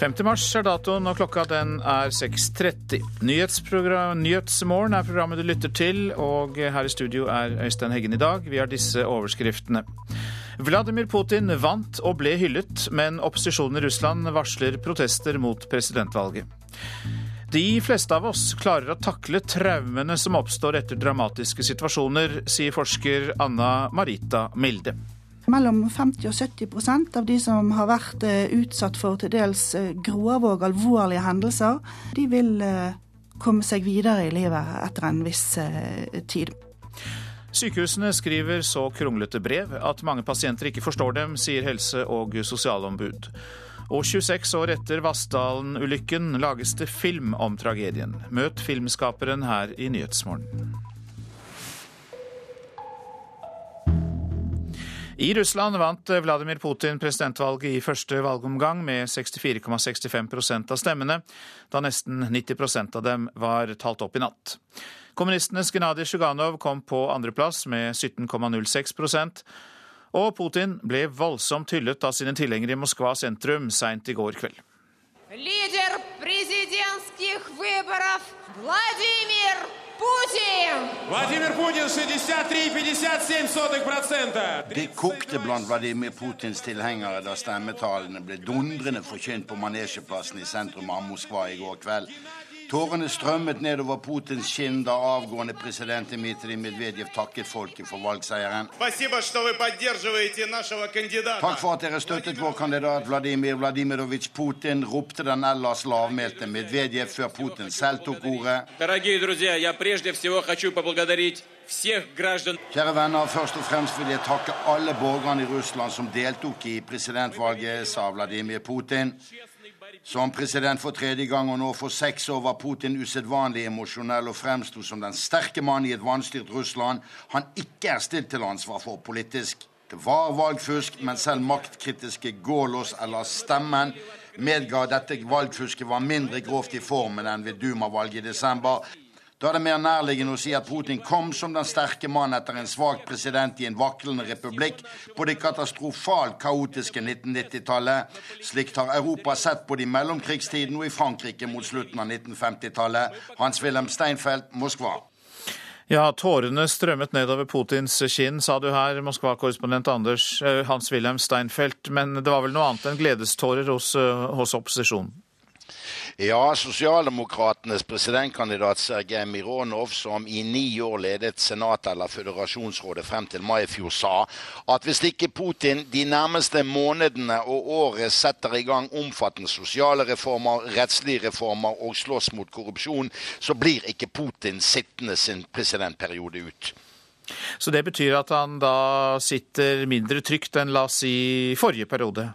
5. mars er datoen, og klokka den er 6.30. Nyhetsmorgen er programmet du lytter til, og her i studio er Øystein Heggen i dag. Vi har disse overskriftene. Vladimir Putin vant og ble hyllet, men opposisjonen i Russland varsler protester mot presidentvalget. De fleste av oss klarer å takle traumene som oppstår etter dramatiske situasjoner, sier forsker Anna Marita Milde. Mellom 50 og 70% av de som har vært eh, utsatt for til dels eh, grove og alvorlige hendelser, de vil eh, komme seg videre i livet etter en viss tid. Sykehusene skriver så kronglete brev at mange pasienter ikke forstår dem, sier helse- og sosialombud. Og 26 år etter Vassdalen-ulykken lages det film om tragedien. Møt filmskaperen her i Nyhetsmorgen. I Russland vant Vladimir Putin presidentvalget i første valgomgang med 64,65 av stemmene, da nesten 90 av dem var talt opp i natt. Kommunistenes Gennadij Sjuganov kom på andreplass med 17,06 og Putin ble voldsomt hyllet av sine tilhengere i Moskva sentrum seint i går kveld. Leder presidentskih Vladimir Putin! Det kokte blant Vladimir Putins tilhengere da stemmetallene ble dundrende forkynt på manesjeplassen i sentrum av Moskva i går kveld. Tårene strømmet nedover Putins kinn da avgående president Dmitrij Medvedev takket folket for valgseieren. Takk for at dere støttet vår kandidat Vladimir Vladimirovitsj Putin, ropte den ellers lavmælte Medvedev før Putin selv tok ordet. Kjære venner, først og fremst vil jeg takke alle borgerne i Russland som deltok i presidentvalget, sa Vladimir Putin. Som president for tredje gang og nå for seks år var Putin usedvanlig emosjonell og fremsto som den sterke mann i et vanstyrt Russland han ikke er stilt til ansvar for politisk. Det var valgfusk, men selv maktkritiske Gålås eller Stemmen medga dette valgfusket var mindre grovt i formen enn ved Duma-valget i desember. Da er det mer nærliggende å si at Putin kom som den sterke mann etter en svak president i en vaklende republikk på det katastrofalt kaotiske 1990-tallet. Slikt har Europa sett både i mellomkrigstiden og i Frankrike mot slutten av 1950-tallet. Hans-Wilhelm Steinfeld, Moskva. Ja, tårene strømmet nedover Putins kinn, sa du her, Moskva-korrespondent Anders eh, Hans-Wilhelm Steinfeld. Men det var vel noe annet enn gledestårer hos, eh, hos opposisjonen? Ja, sosialdemokratenes presidentkandidat Sergej Mironov, som i ni år ledet Senatet eller Føderasjonsrådet frem til mai i fjor, sa at hvis ikke Putin de nærmeste månedene og året setter i gang omfattende sosiale reformer, rettslige reformer og slåss mot korrupsjon, så blir ikke Putin sittende sin presidentperiode ut. Så det betyr at han da sitter mindre trygt enn la oss si forrige periode?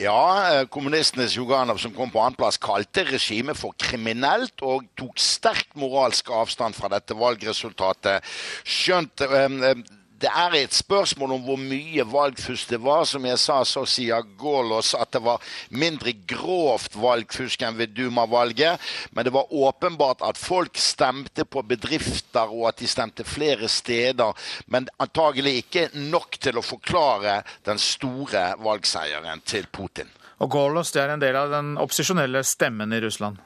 Ja, eh, kommunistenes Juganov, som kom på annenplass, kalte regimet for kriminelt og tok sterkt moralsk avstand fra dette valgresultatet. Skjønt eh, det er et spørsmål om hvor mye valgfusk det var. Som jeg sa, så sier Gålås at det var mindre grovt valgfusk enn ved Duma-valget. Men det var åpenbart at folk stemte på bedrifter, og at de stemte flere steder. Men antagelig ikke nok til å forklare den store valgseieren til Putin. Og Gålås det er en del av den opposisjonelle stemmen i Russland?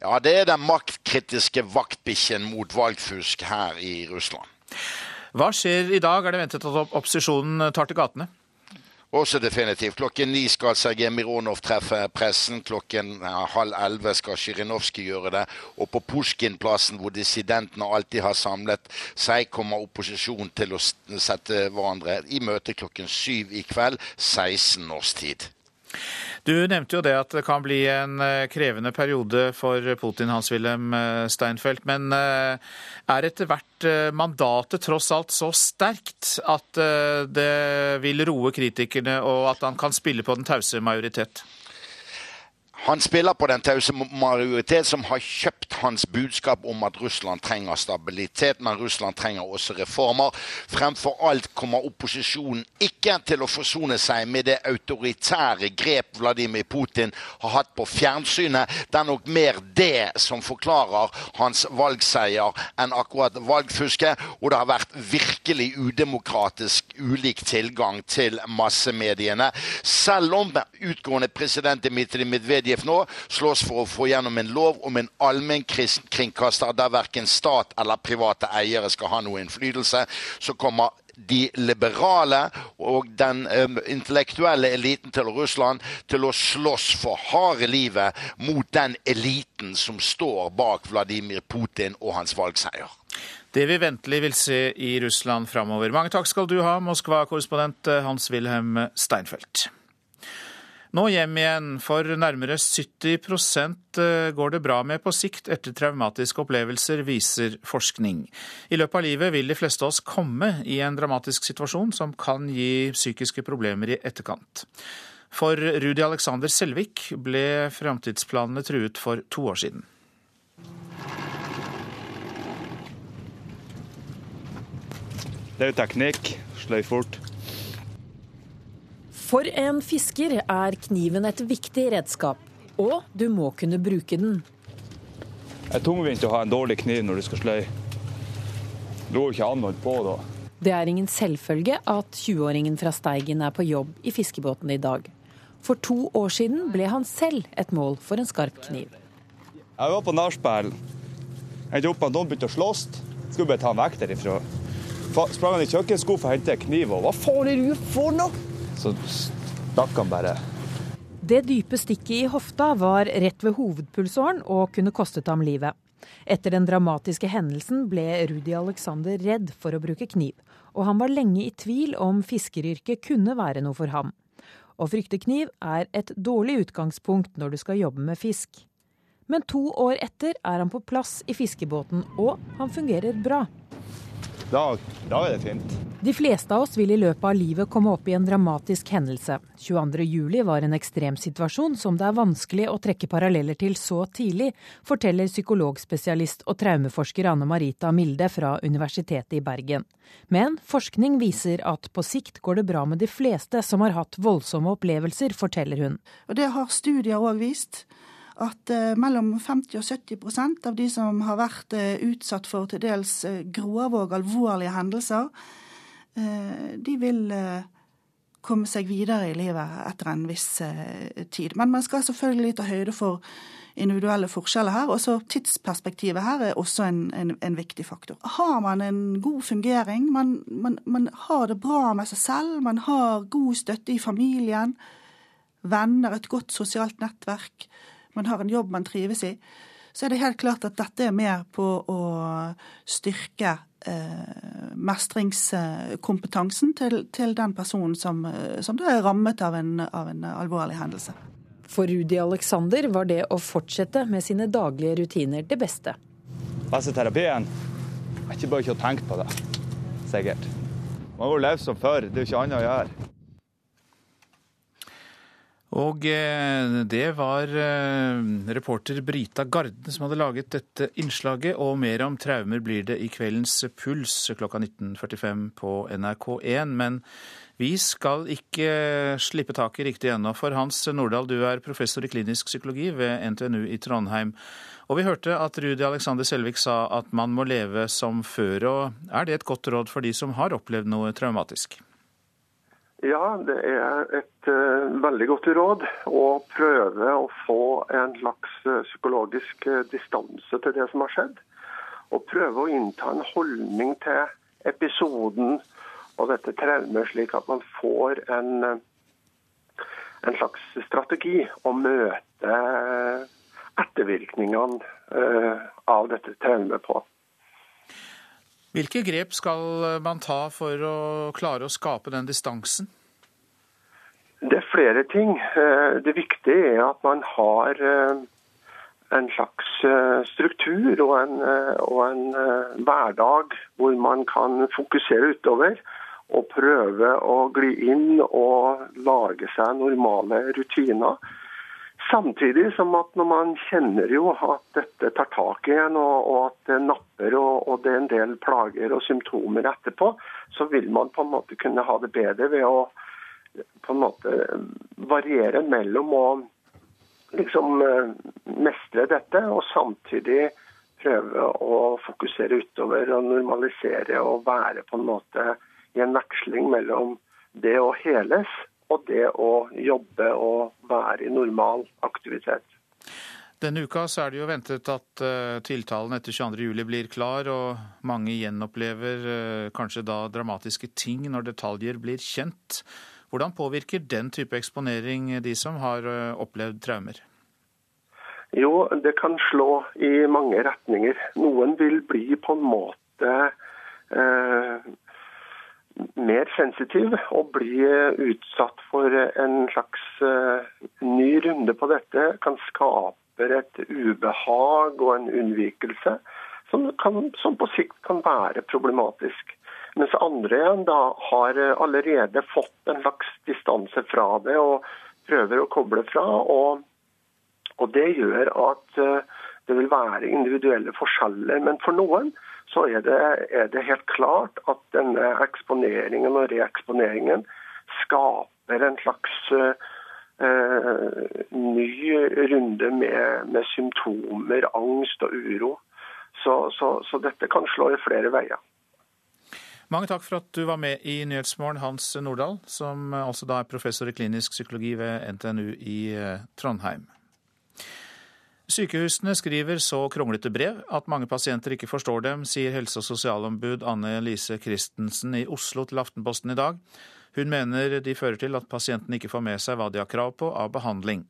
Ja, det er den maktkritiske vaktbikkjen mot valgfusk her i Russland. Hva skjer i dag? Er det ventet at opposisjonen tar til gatene? Også definitivt. Klokken ni skal Sergej Mironov treffe pressen. Klokken halv elleve skal Sjirinovskij gjøre det. Og på Pusjkinplassen, hvor dissidentene alltid har samlet seg, kommer opposisjonen til å sette hverandre i møte klokken syv i kveld, 16 års tid. Du nevnte jo det at det kan bli en eh, krevende periode for Putin, Hans-Wilhelm eh, Steinfeld. Men eh, er etter hvert mandatet tross alt så sterkt at det vil roe kritikerne, og at han kan spille på den tause majoritet? Han spiller på den tause majoritet som har kjøpt hans budskap om at Russland trenger stabilitet, men Russland trenger også reformer. Fremfor alt kommer opposisjonen ikke til å forsone seg med det autoritære grep Vladimir Putin har hatt på fjernsynet. Det er nok mer det som forklarer hans valgseier enn akkurat valgfusket. Og det har vært virkelig udemokratisk ulik tilgang til massemediene. Selv om utgående president Dmitrij Medvedev IF nå slåss for å få gjennom en lov om en allmennkringkaster der verken stat eller private eiere skal ha noe innflytelse, så kommer de liberale og den um, intellektuelle eliten til Russland til å slåss for harde livet mot den eliten som står bak Vladimir Putin og hans valgseier. Det vi ventelig vil se i Russland framover. Mange takk skal du ha, Moskva-korrespondent Hans-Wilhelm Steinfeld. Nå hjem igjen, for nærmere 70 eh, går det bra med på sikt etter traumatiske opplevelser, viser forskning. I løpet av livet vil de fleste av oss komme i en dramatisk situasjon som kan gi psykiske problemer i etterkant. For Rudi Alexander Selvik ble framtidsplanene truet for to år siden. Det er jo teknikk. Sløy fort. For en fisker er kniven et viktig redskap, og du må kunne bruke den. Det er tungvint å ha en dårlig kniv når du skal sløye. Det går ikke an å holde på da. Det er ingen selvfølge at 20-åringen fra Steigen er på jobb i fiskebåten i dag. For to år siden ble han selv et mål for en skarp kniv. Jeg var på nachspiel. Endte opp med at noen begynte å slåss. Skulle bare ta ham vekk derifra. Sprang han i kjøkkenskuffa og hentet kniv. Hva faen er du for noe? Så stakk han bare. Det dype stikket i hofta var rett ved hovedpulsåren og kunne kostet ham livet. Etter den dramatiske hendelsen ble Rudi Alexander redd for å bruke kniv, og han var lenge i tvil om fiskeryrket kunne være noe for ham. Å frykte kniv er et dårlig utgangspunkt når du skal jobbe med fisk. Men to år etter er han på plass i fiskebåten, og han fungerer bra. Da, da, er det fint. De fleste av oss vil i løpet av livet komme opp i en dramatisk hendelse. 22.07 var en ekstremsituasjon som det er vanskelig å trekke paralleller til så tidlig, forteller psykologspesialist og traumeforsker Anne Marita Milde fra Universitetet i Bergen. Men forskning viser at på sikt går det bra med de fleste som har hatt voldsomme opplevelser, forteller hun. Og Det har studier òg vist at eh, mellom 50 og 70% av de som har vært eh, utsatt for til dels eh, grove og alvorlige hendelser, de vil komme seg videre i livet etter en viss tid. Men man skal selvfølgelig ta høyde for individuelle forskjeller her. Også tidsperspektivet her er også en, en, en viktig faktor. Har man en god fungering, man, man, man, har det bra med seg selv, man har god støtte i familien, venner, et godt sosialt nettverk, man har en jobb man trives i, så er det helt klart at dette er med på å styrke eh, mestringskompetansen til, til, den personen som, som da er rammet av en, av en alvorlig hendelse. For Rudi Alexander var det å fortsette med sine daglige rutiner det beste. Beste terapien er ikke bare ikke å tenke på det, sikkert. Man må leve som før, det er jo ikke annet å gjøre. Og eh, det var eh, reporter Brita Garden som hadde laget dette innslaget, og mer om traumer blir det i kveldens Puls klokka 19.45 på NRK1. Men vi skal ikke slippe taket riktig ennå, for Hans Nordahl, du er professor i klinisk psykologi ved NTNU i Trondheim. Og vi hørte at Rudi Alexander Selvik sa at man må leve som før. og Er det et godt råd for de som har opplevd noe traumatisk? Ja, det er et uh, veldig godt råd å prøve å få en slags uh, psykologisk uh, distanse til det som har skjedd. Og prøve å innta en holdning til episoden og dette traumet, slik at man får en, en slags strategi å møte ettervirkningene av dette traumet på. Hvilke grep skal man ta for å klare å skape den distansen? Det er flere ting. Eh, det viktige er at man har eh, en slags eh, struktur og en, og en hverdag hvor man kan fokusere utover og prøve å gli inn og lage seg normale rutiner. Samtidig som at når man kjenner jo at dette tar tak igjen, og, og at det napper og, og, det er en del plager og symptomer etterpå, så vil man på en måte kunne ha det bedre ved å på en måte variere mellom å liksom eh, mestre dette, og samtidig prøve å fokusere utover og normalisere og være på en måte i en veksling mellom det å heles og det å jobbe og være i normal aktivitet. Denne uka så er det jo ventet at uh, tiltalen etter 22.07 blir klar, og mange gjenopplever uh, kanskje da dramatiske ting når detaljer blir kjent. Hvordan påvirker den type eksponering de som har uh, opplevd traumer? Jo, det kan slå i mange retninger. Noen vil bli på en måte mer sensitiv og bli utsatt for en slags uh, ny runde på dette, kan skape et ubehag og en unnvikelse som, kan, som, på sikt kan være problematisk. Mens andre igjen da har allerede fått en slags distanse fra det og prøver å koble fra. Og, og det gjør at uh, det vil være individuelle forskjeller. Men for noen så er det, er det, helt klart at denne eksponeringen og reeksponeringen skaper en slags uh, ny runde med, med, symptomer, angst og uro. Så, så, så, dette kan slå i flere veier. Mange takk for at du var med i Nyhetsmorgen, Hans Nordahl, som altså da er professor i klinisk psykologi ved NTNU i eh, Trondheim. Sykehusene skriver så kronglete brev at mange pasienter ikke forstår dem, sier helse- og sosialombud Anne Lise Christensen i Oslo til Aftenposten i dag. Hun mener de fører til at pasientene ikke får med seg hva de har krav på av behandling.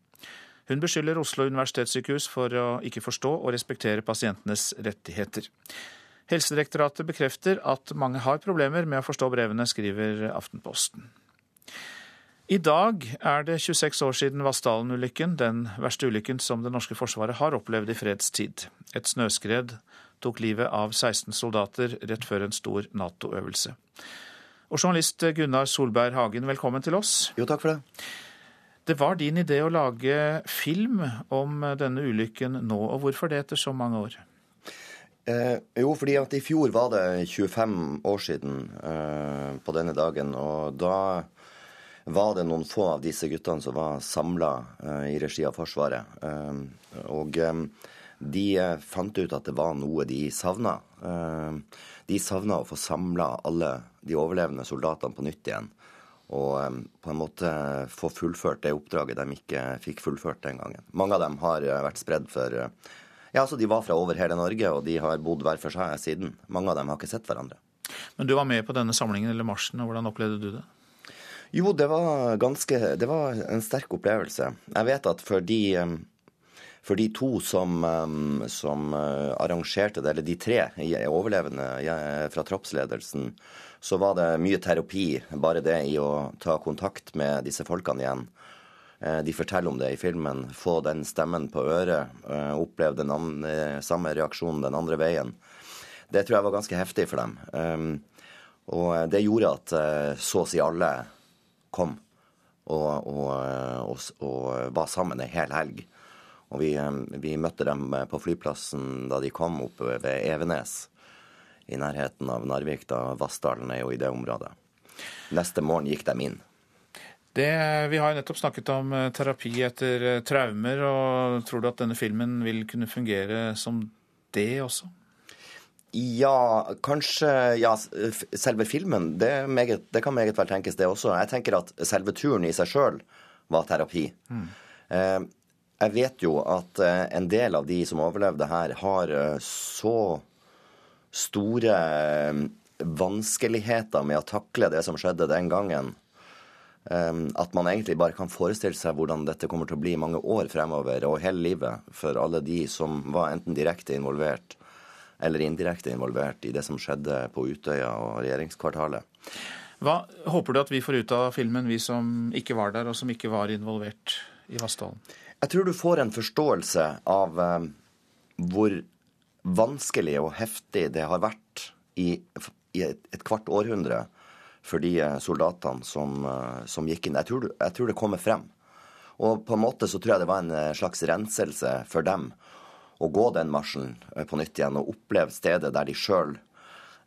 Hun beskylder Oslo universitetssykehus for å ikke forstå og respektere pasientenes rettigheter. Helsedirektoratet bekrefter at mange har problemer med å forstå brevene, skriver Aftenposten. I dag er det 26 år siden Vassdalen-ulykken, den verste ulykken som det norske forsvaret har opplevd i fredstid. Et snøskred tok livet av 16 soldater rett før en stor Nato-øvelse. Og journalist Gunnar Solberg Hagen, velkommen til oss. Jo, takk for det. Det var din idé å lage film om denne ulykken nå, og hvorfor det etter så mange år? Eh, jo, fordi at i fjor var det 25 år siden eh, på denne dagen, og da var det noen få av disse guttene som var samla eh, i regi av Forsvaret. Uh, og um, de fant ut at det var noe de savna. De savna å få samla alle de overlevende soldatene på nytt igjen. Og på en måte få fullført det oppdraget de ikke fikk fullført den gangen. Mange av dem har vært spredd for Ja, altså De var fra over hele Norge, og de har bodd hver for seg siden. Mange av dem har ikke sett hverandre. Men du var med på denne samlingen eller marsjen, og hvordan opplevde du det? Jo, det var ganske Det var en sterk opplevelse. Jeg vet at for de, for de to som, som eh, arrangerte det, eller de tre overlevende fra troppsledelsen, så var det mye terapi, bare det i å ta kontakt med disse folkene igjen. Eh, de forteller om det i filmen. Få den stemmen på øret. Eh, oppleve den andre, samme reaksjonen den andre veien. Det tror jeg var ganske heftig for dem. Og det gjorde at så å si alle kom og, og, og, og var sammen en hel helg. Og vi, vi, møtte dem på flyplassen da de kom opp ved Evenes, i nærheten av Narvik. da Vassdalen er jo i det området. Neste morgen gikk de inn. Det, vi har nettopp snakket om eh, terapi etter eh, traumer. og Tror du at denne filmen vil kunne fungere som det også? Ja, kanskje Ja, selve filmen, det, meget, det, kan meget vel tenkes, det også. Jeg tenker at selve turen i seg sjøl var terapi. Mm. Eh, jeg vet jo at eh, en del av de som overlevde her, har eh, så store vanskeligheter med å takle det som skjedde den gangen, at man egentlig bare kan forestille seg hvordan dette kommer til å bli mange år fremover og hele livet for alle de som var enten direkte involvert eller indirekte involvert i det som skjedde på Utøya og regjeringskvartalet. Hva håper du at vi får ut av filmen, vi som ikke var der og som ikke var involvert i Vassdalen? Jeg tror du får en forståelse av eh, hvor vanskelig og heftig det har vært i, i et, et, kvart århundre for de eh, soldatene som, eh, som gikk inn. Jeg tror, jeg tror, det kommer frem. Og på en måte så tror jeg det var en eh, slags renselse for dem å gå den marsjen eh, på nytt igjen og oppleve stedet der de sjøl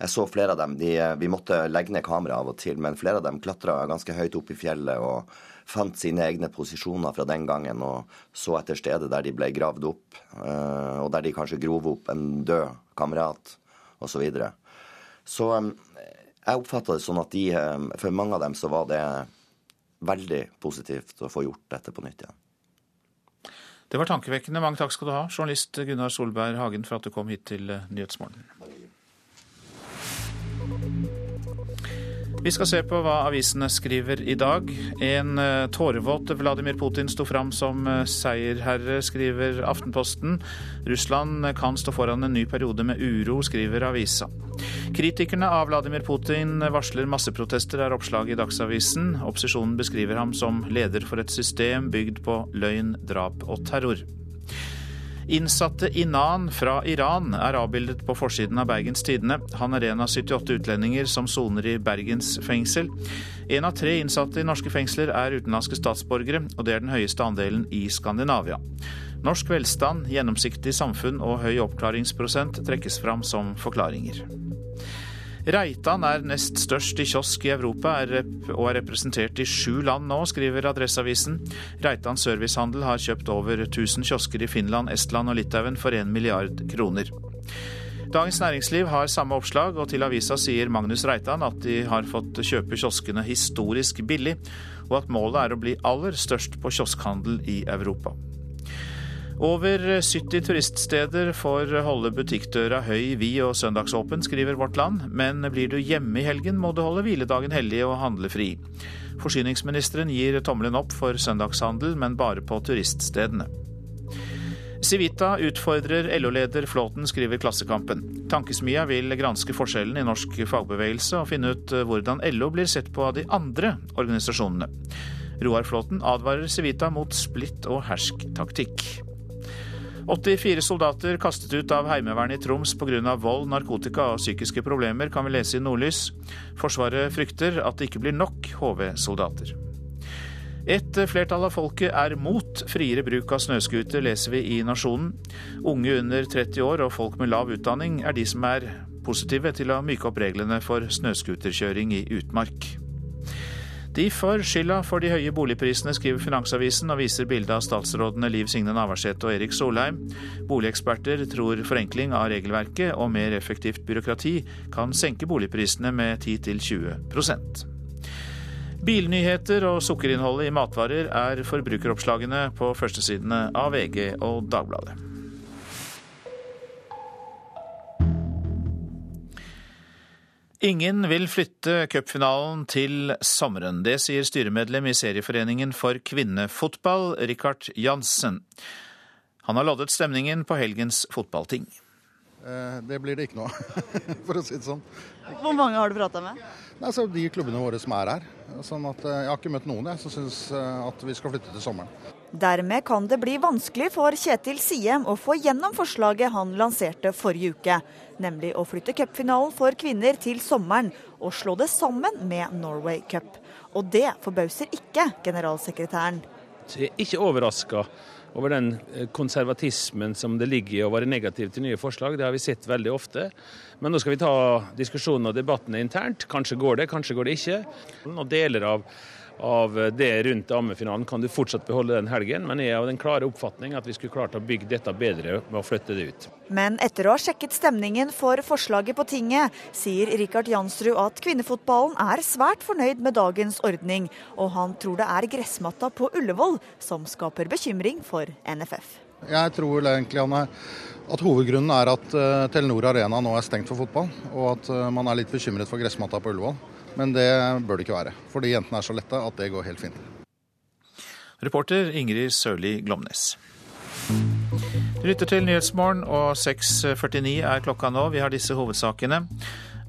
jeg så flere av dem. De, vi måtte legge ned kameraet av og til, men flere av dem klatra ganske høyt opp i fjellet og fant sine egne posisjoner fra den gangen og så etter stedet der de ble gravd opp, og der de kanskje grov opp en død kamerat osv. Så, videre. så jeg oppfatta det sånn at de, eh, for mange av dem så var det veldig positivt å få gjort dette på nytt igjen. Det var tankevekkende. Mange takk skal du ha, journalist Gunnar Solberg Hagen, for at du kom hit til eh, Nyhetsmorgen. Vi skal se på hva avisene skriver i dag. En eh, tårevåt Vladimir Putin sto fram som eh, seierherre, skriver Aftenposten. Russland kan stå foran en ny periode med uro, skriver avisa. Kritikerne av Vladimir Putin varsler masseprotester, er oppslaget i Dagsavisen. Opposisjonen beskriver ham som leder for et system bygd på løgn, drap og terror. Innsatte Inan fra Iran er avbildet på forsiden av Bergens Tidende. Han er en av 78 utlendinger som soner i Bergens fengsel. En av tre innsatte i norske fengsler er utenlandske statsborgere, og det er den høyeste andelen i Skandinavia. Norsk velstand, gjennomsiktig samfunn og høy oppklaringsprosent trekkes fram som forklaringer. Reitan er nest størst i kiosk i Europa og er representert i sju land nå, skriver Adresseavisen. Reitan servicehandel har kjøpt over 1000 kiosker i Finland, Estland og Litauen for 1 milliard kroner. Dagens Næringsliv har samme oppslag, og til avisa sier Magnus Reitan at de har fått kjøpe kioskene historisk billig, og at målet er å bli aller størst på kioskhandel i Europa. Over 70 turiststeder får holde butikkdøra høy, vid og søndagsåpen, skriver Vårt Land. Men blir du hjemme i helgen, må du holde hviledagen hellig og handle fri. Forsyningsministeren gir tommelen opp for søndagshandel, men bare på turiststedene. Civita utfordrer LO-leder Flåten, skriver Klassekampen. Tankesmia vil granske forskjellen i norsk fagbevegelse og finne ut hvordan LO blir sett på av de andre organisasjonene. Roar Flåten advarer Civita mot splitt og hersk-taktikk. 84 soldater kastet ut av Heimevernet i Troms pga. vold, narkotika og psykiske problemer, kan vi lese i Nordlys. Forsvaret frykter at det ikke blir nok HV-soldater. Et flertall av folket er mot friere bruk av snøscooter, leser vi i Nasjonen. Unge under 30 år og folk med lav utdanning er de som er positive til å myke opp reglene for snøscooterkjøring i utmark. De får skylda for de høye boligprisene, skriver Finansavisen og viser bilde av statsrådene Liv Signe Navarsete og Erik Solheim. Boligeksperter tror forenkling av regelverket og mer effektivt byråkrati kan senke boligprisene med 10-20% Bilnyheter og sukkerinnholdet i matvarer er forbrukeroppslagene på førstesidene av VG og Dagbladet. Ingen vil flytte cupfinalen til sommeren. Det sier styremedlem i Serieforeningen for kvinnefotball, Rikard Jansen. Han har loddet stemningen på helgens fotballting. Eh, det blir det ikke nå, for å si det sånn. Hvor mange har du prata med? Altså, de klubbene våre som er her. Sånn at, eh, jeg har ikke møtt noen jeg, som syns eh, at vi skal flytte til sommeren. Dermed kan det bli vanskelig for Kjetil Siem å få gjennom forslaget han lanserte forrige uke, nemlig å flytte cupfinalen for kvinner til sommeren og slå det sammen med Norway Cup. Og det forbauser ikke generalsekretæren. Jeg er ikke overraska over den eh, konservatismen som det ligger i å være negativ til nye forslag. Det har vi sett veldig ofte. Men nå skal vi ta diskusjonen og debattene internt. Kanskje går det, kanskje går det ikke. Og deler av av det rundt ammefinalen kan du fortsatt beholde den helgen, men jeg er av den klare oppfatning at vi skulle klart å bygge dette bedre med å flytte det ut. Men etter å ha sjekket stemningen for forslaget på tinget, sier Rikard Jansrud at kvinnefotballen er svært fornøyd med dagens ordning, og han tror det er gressmatta på Ullevål som skaper bekymring for NFF. Jeg tror egentlig Anne, at hovedgrunnen er at uh, Telenor Arena nå er stengt for fotball, og at uh, man er litt bekymret for gressmatta på Ullevål. Men det bør det ikke være. Fordi jentene er så lette at det går helt fint. Reporter Ingrid Sørli Glomnes. Du lytter til Nyhetsmorgen, og 6.49 er klokka nå. Vi har disse hovedsakene.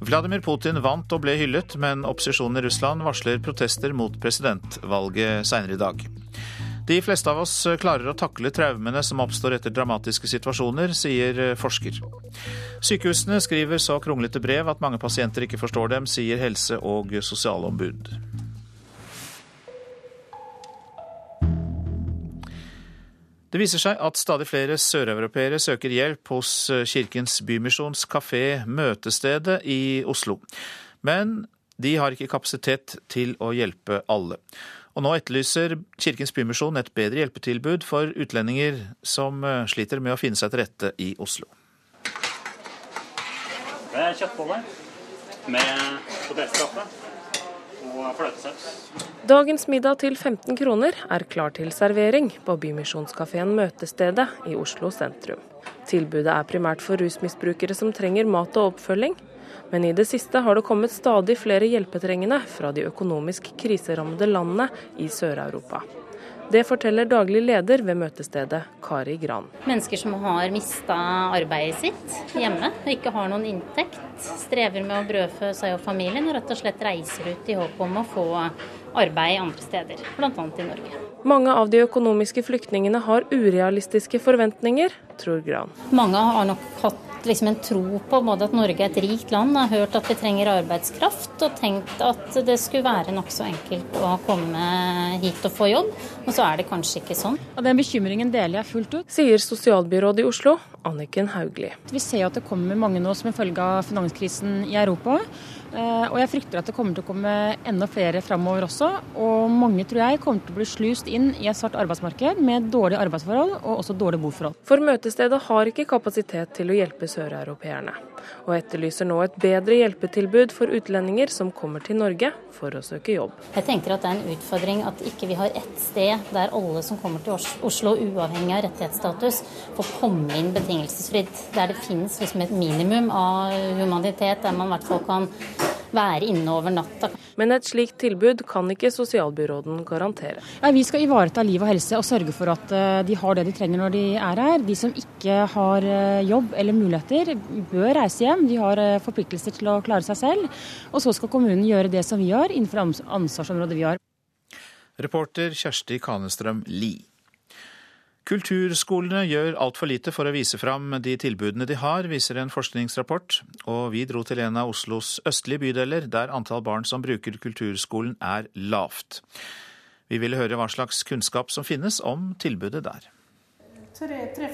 Vladimir Putin vant og ble hyllet, men opposisjonen i Russland varsler protester mot presidentvalget senere i dag. De fleste av oss klarer å takle traumene som oppstår etter dramatiske situasjoner, sier forsker. Sykehusene skriver så kronglete brev at mange pasienter ikke forstår dem, sier helse- og sosialombud. Det viser seg at stadig flere søreuropeere søker hjelp hos Kirkens Bymisjons kafé Møtestedet i Oslo. Men de har ikke kapasitet til å hjelpe alle. Og nå etterlyser Kirkens Bymisjon et bedre hjelpetilbud for utlendinger som eh, sliter med å finne seg til rette i Oslo. Det er kjøttboller med potetkaffe og fløtesaus. Dagens middag til 15 kroner er klar til servering på Bymisjonskafeen Møtestedet i Oslo sentrum. Tilbudet er primært for rusmisbrukere som trenger mat og oppfølging. Men i det siste har det kommet stadig flere hjelpetrengende fra de økonomisk kriserammede landene i Sør-Europa. Det forteller daglig leder ved møtestedet, Kari Gran. Mennesker som har mista arbeidet sitt hjemme og ikke har noen inntekt. Strever med å brødfø seg og familien og rett og slett reiser ut i håp om å få arbeid andre steder, bl.a. i Norge. Mange av de økonomiske flyktningene har urealistiske forventninger, tror Gran. Mange har nok hatt liksom en tro på både at Norge er et rikt land, har hørt at vi trenger arbeidskraft, og tenkt at det skulle være nokså enkelt å komme hit og få jobb. Og så er det kanskje ikke sånn. Og Den bekymringen deler jeg fullt ut. Sier sosialbyrådet i Oslo, Anniken Hauglie. Vi ser jo at det kommer mange nå som en følge av finanskrisen i Europa. Eh, og jeg frykter at det kommer til å komme enda flere framover også. Og mange tror jeg kommer til å bli slust inn i et svart arbeidsmarked med dårlige arbeidsforhold og også dårlige boforhold. For møtestedet har ikke kapasitet til å hjelpe søreuropeerne, og etterlyser nå et bedre hjelpetilbud for utlendinger som kommer til Norge for å søke jobb. Jeg tenker at det er en utfordring at ikke vi har ett sted der alle som kommer til Oslo, uavhengig av rettighetsstatus, får komme inn betingelsesfritt. Der det finnes liksom et minimum av humanitet, der man i hvert fall kan være inne over natta. Men et slikt tilbud kan ikke sosialbyråden garantere. Ja, vi skal ivareta liv og helse og sørge for at eh, de har det de trenger når de er her. De som ikke har eh, jobb eller muligheter, bør reise hjem. De har eh, forpliktelser til å klare seg selv. Og så skal kommunen gjøre det som vi gjør innenfor ansvarsområdet vi har. Reporter Kjersti Kanestrøm Lie. Kulturskolene gjør altfor lite for å vise fram de tilbudene de har, viser en forskningsrapport. Og vi dro til en av Oslos østlige bydeler, der antall barn som bruker kulturskolen er lavt. Vi ville høre hva slags kunnskap som finnes om tilbudet der. Tre, tre.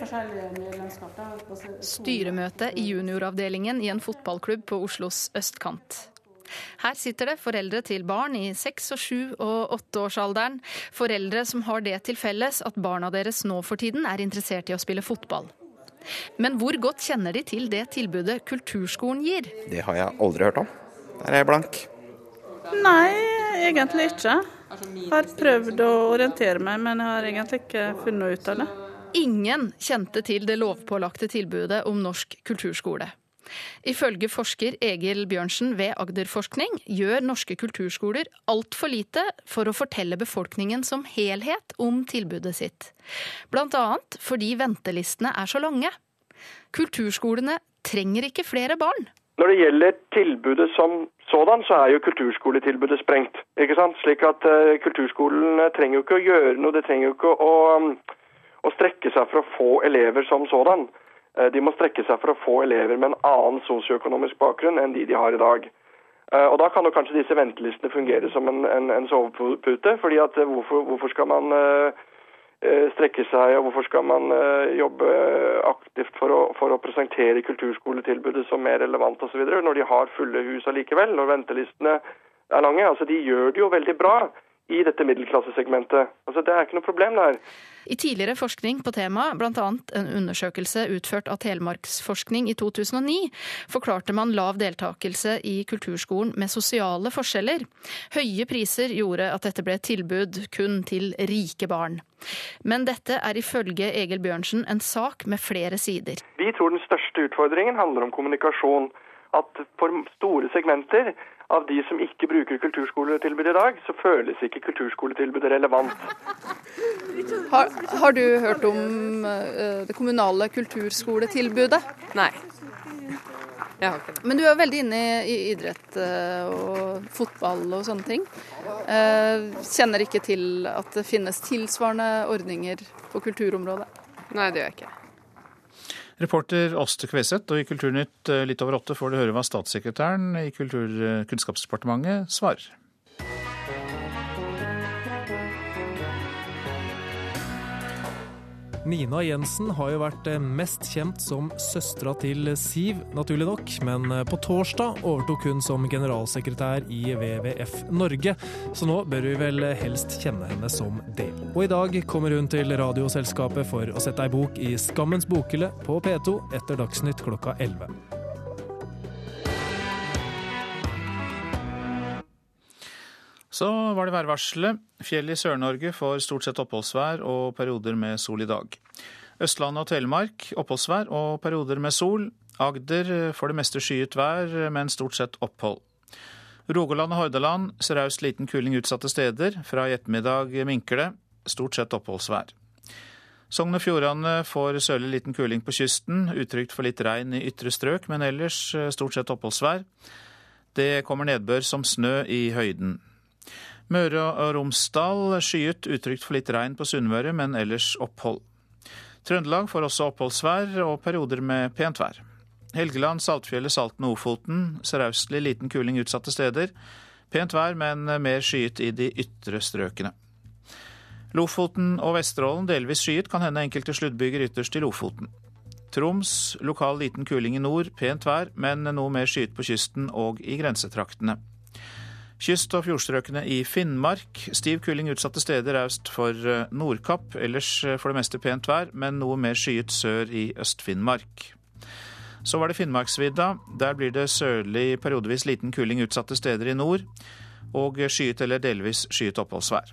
Styremøte i junioravdelingen i en fotballklubb på Oslos østkant. Her sitter det foreldre til barn i seks og sju og åtteårsalderen. Foreldre som har det til felles at barna deres nå for tiden er interessert i å spille fotball. Men hvor godt kjenner de til det tilbudet kulturskolen gir? Det har jeg aldri hørt om. Der er jeg blank. Nei, egentlig ikke. Jeg har prøvd å orientere meg, men jeg har egentlig ikke funnet ut av det. Ingen kjente til det lovpålagte tilbudet om norsk kulturskole. Ifølge forsker Egil Bjørnsen ved Agderforskning gjør norske kulturskoler altfor lite for å fortelle befolkningen som helhet om tilbudet sitt. Annet fordi ventelistene er så lange. Kulturskolene trenger ikke flere barn. Når det gjelder tilbudet som sådan, så er jo kulturskoletilbudet sprengt. ikke sant? Slik at uh, Kulturskolene trenger jo ikke å gjøre noe, det trenger jo ikke å, å strekke seg for å få elever som sådan. Eh, de må strekke seg for å få elever med en annen sosioøkonomisk bakgrunn enn de de har i dag. Eh, og Da kan jo kanskje disse ventelistene fungere som en, en, en sovepute. fordi at eh, hvorfor, hvorfor skal man strekke seg, og hvorfor skal man jobbe aktivt for å, for å presentere kulturskoletilbudet som mer relevant osv., når de har fulle hus allikevel, når ventelistene er lange. Altså, De gjør det jo veldig bra i dette middelklassesegmentet. Altså, Det er ikke noe problem der. I tidligere forskning på temaet, bl.a. en undersøkelse utført av Telemarksforskning i 2009, forklarte man lav deltakelse i kulturskolen med sosiale forskjeller. Høye priser gjorde at dette ble et tilbud kun til rike barn. Men dette er ifølge Egil Bjørnsen en sak med flere sider. Vi tror den største utfordringen handler om kommunikasjon. At for store segmenter av de som ikke bruker kulturskoletilbudet i dag, så føles ikke kulturskoletilbudet relevant. Har, har du hørt om uh, det kommunale kulturskoletilbudet? Nei. Ja, okay. Men du er veldig inne i, i idrett uh, og fotball og sånne ting. Uh, kjenner ikke til at det finnes tilsvarende ordninger på kulturområdet? Nei, det gjør jeg ikke. Reporter Åste Kveseth, og i Kulturnytt eh, litt over åtte får du høre hva statssekretæren i Kulturkunnskapsdepartementet svarer. Nina Jensen har jo vært eh, mest kjent som søstera til Siv, naturlig nok, men eh, på torsdag overtok hun som generalsekretær i WWF Norge, så nå bør vi vel helst kjenne henne som det. Og i dag kommer hun til Radioselskapet for å sette ei bok i Skammens bokhylle på P2 etter Dagsnytt klokka 11. Så var det værvarselet. Fjell i Sør-Norge får stort sett oppholdsvær og perioder med sol i dag. Østlandet og Telemark oppholdsvær og perioder med sol. Agder får det meste skyet vær, men stort sett opphold. Rogaland og Hordaland seraust liten kuling utsatte steder. Fra i ettermiddag minker det. Stort sett oppholdsvær. Sogn og Fjordane får sørlig liten kuling på kysten. Utrygt for litt regn i ytre strøk, men ellers stort sett oppholdsvær. Det kommer nedbør som snø i høyden. Møre og Romsdal skyet, utrygt for litt regn på Sunnmøre, men ellers opphold. Trøndelag får også oppholdsvær og perioder med pent vær. Helgeland, Saltfjellet, Salten og Ofoten sørøstlig liten kuling utsatte steder. Pent vær, men mer skyet i de ytre strøkene. Lofoten og Vesterålen delvis skyet, kan hende enkelte sluddbyger ytterst i Lofoten. Troms lokal liten kuling i nord, pent vær, men noe mer skyet på kysten og i grensetraktene. Kyst- og fjordstrøkene i Finnmark. Stiv kuling utsatte steder øst for Nordkapp. Ellers for det meste pent vær, men noe mer skyet sør i Øst-Finnmark. Så var det Finnmarksvidda. Der blir det sørlig periodevis liten kuling utsatte steder i nord, og skyet eller delvis skyet oppholdsvær.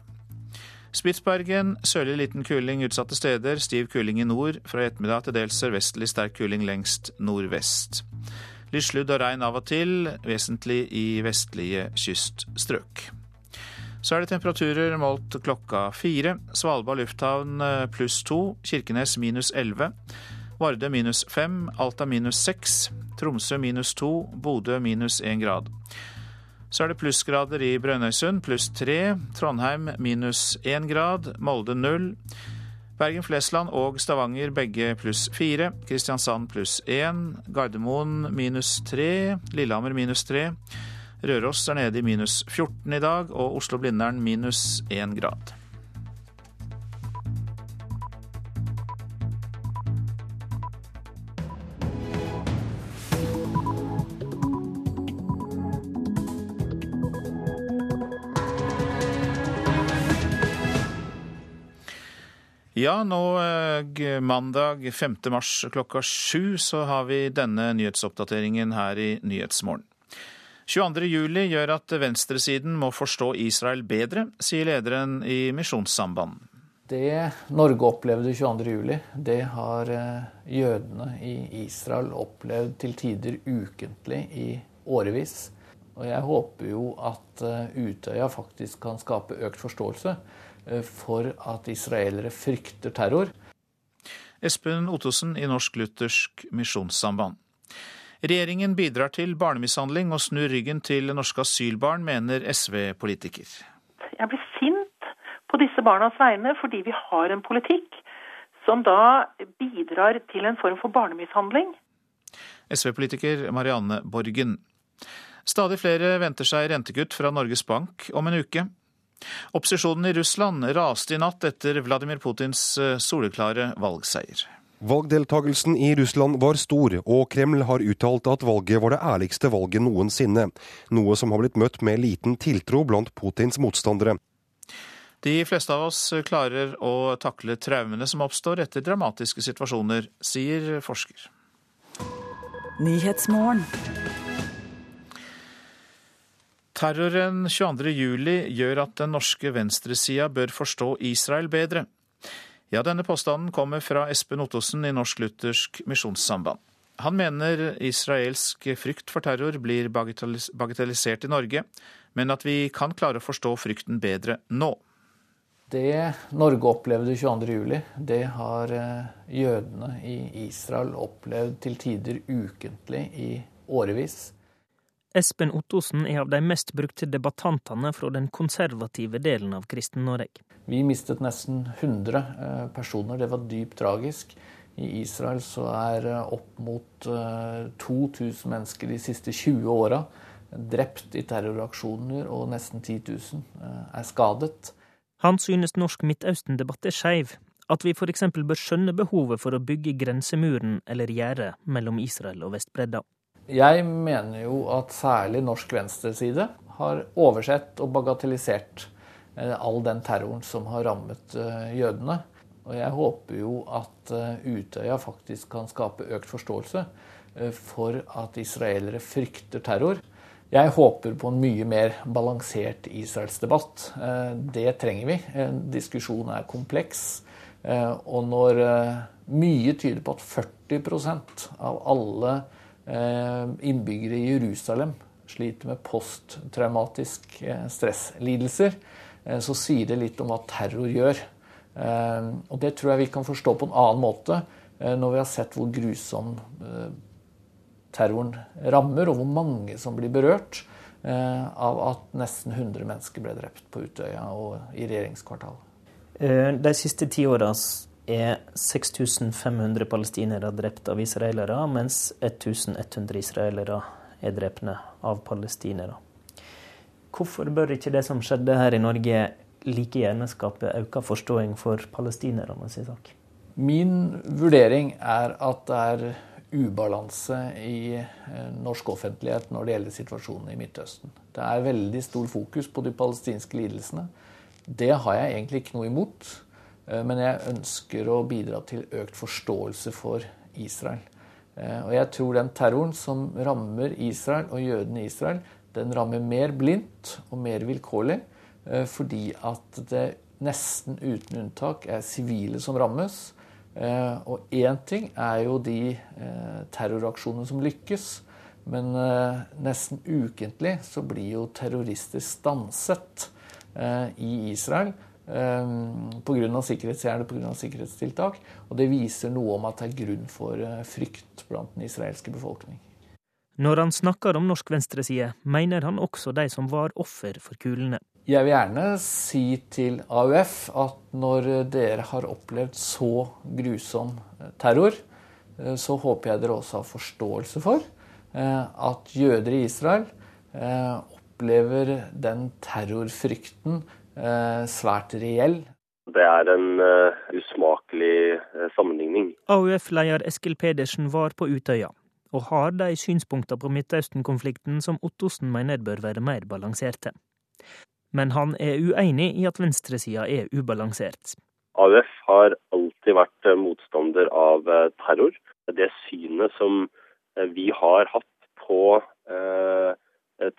Spitsbergen sørlig liten kuling utsatte steder, stiv kuling i nord. Fra i ettermiddag til dels sørvestlig sterk kuling lengst nordvest. Litt sludd og regn av og til, vesentlig i vestlige kyststrøk. Så er det temperaturer målt klokka fire. Svalbard lufthavn pluss to. Kirkenes minus elleve. Vardø minus fem. Alta minus seks. Tromsø minus to. Bodø minus én grad. Så er det plussgrader i Brønnøysund, pluss tre. Trondheim minus én grad. Molde null. Bergen-Flesland og Stavanger begge pluss fire. Kristiansand pluss én. Gardermoen minus tre. Lillehammer minus tre. Røros er nede i minus 14 i dag, og Oslo-Blindern minus én grad. Ja, nå mandag 5. mars klokka sju så har vi denne nyhetsoppdateringen her i Nyhetsmorgen. 22. juli gjør at venstresiden må forstå Israel bedre, sier lederen i Misjonssamband. Det Norge opplevde 22. juli, det har jødene i Israel opplevd til tider ukentlig i årevis. Og jeg håper jo at Utøya faktisk kan skape økt forståelse for at israelere frykter terror. Espen Ottosen i Norsk Luthersk Misjonssamband. Regjeringen bidrar til barnemishandling og snur ryggen til norske asylbarn, mener SV-politiker. Jeg blir sint på disse barnas vegne fordi vi har en politikk som da bidrar til en form for barnemishandling. SV-politiker Marianne Borgen. Stadig flere venter seg rentekutt fra Norges Bank om en uke. Opposisjonen i Russland raste i natt etter Vladimir Putins soleklare valgseier. Valgdeltagelsen i Russland var stor, og Kreml har uttalt at valget var det ærligste valget noensinne. Noe som har blitt møtt med liten tiltro blant Putins motstandere. De fleste av oss klarer å takle traumene som oppstår etter dramatiske situasjoner, sier forsker. Terroren 22.07 gjør at den norske venstresida bør forstå Israel bedre. Ja, denne påstanden kommer fra Espen Ottosen i Norsk Luthersk Misjonssamband. Han mener israelsk frykt for terror blir bagatellisert i Norge, men at vi kan klare å forstå frykten bedre nå. Det Norge opplevde 22.07, det har jødene i Israel opplevd til tider ukentlig i årevis. Espen Ottosen er av de mest brukte debattantene fra den konservative delen av Kristen-Norge. Vi mistet nesten 100 personer. Det var dypt tragisk. I Israel så er opp mot 2000 mennesker de siste 20 åra drept i terroraksjoner, og nesten 10 000 er skadet. Han synes norsk Midtøsten-debatt er skeiv. At vi f.eks. bør skjønne behovet for å bygge grensemuren eller gjerdet mellom Israel og Vestbredda. Jeg mener jo at særlig norsk venstreside har oversett og bagatellisert eh, all den terroren som har rammet eh, jødene. Og jeg håper jo at eh, Utøya faktisk kan skape økt forståelse for at israelere frykter terror. Jeg håper på en mye mer balansert Israelsdebatt. Det trenger vi. Diskusjonen er kompleks. Og når mye tyder på at 40% av alle innbyggere i Jerusalem sliter med posttraumatiske eh, stresslidelser, eh, så sier det litt om hva terror gjør. Og det tror jeg vi kan forstå på en annen måte når vi har sett hvor grusom terroren rammer, og hvor mange som blir berørt av at nesten 100 mennesker ble drept på Utøya og i regjeringskvartalet. De siste ti åra er 6500 palestinere drept av israelere, mens 1100 israelere er drepne av palestinere. Hvorfor bør ikke det som skjedde her i Norge, like gjerne skape økt forståing for palestinerne sak? Min vurdering er at det er ubalanse i eh, norsk offentlighet når det gjelder situasjonen i Midtøsten. Det er veldig stor fokus på de palestinske lidelsene. Det har jeg egentlig ikke noe imot. Eh, men jeg ønsker å bidra til økt forståelse for Israel. Eh, og jeg tror den terroren som rammer Israel og jødene i Israel, den rammer mer blindt og mer vilkårlig eh, fordi at det nesten uten unntak er sivile som rammes. Og én ting er jo de terroraksjonene som lykkes, men nesten ukentlig så blir jo terrorister stanset i Israel pga. sikkerhetsgjerde, pga. sikkerhetstiltak. Og det viser noe om at det er grunn for eh, frykt blant den israelske befolkning. Når han snakker om norsk venstreside, mener han også de som var offer for kulene. Jeg vil gjerne si til AUF at når dere har opplevd så grusom eh, terror, eh, så håper jeg dere også har forståelse for at jøder i Israel opplever den terrorfrykten svært reell. Det er en uh, usmakelig uh, sammenligning. AUF-leder Eskil Pedersen var på Utøya, og har de synspunktene på Midtøsten-konflikten som Ottosen mener bør være mer balanserte. Men han er uenig i at venstresida er ubalansert. AUF har alltid vært motstander av terror. Det synet som vi har hatt på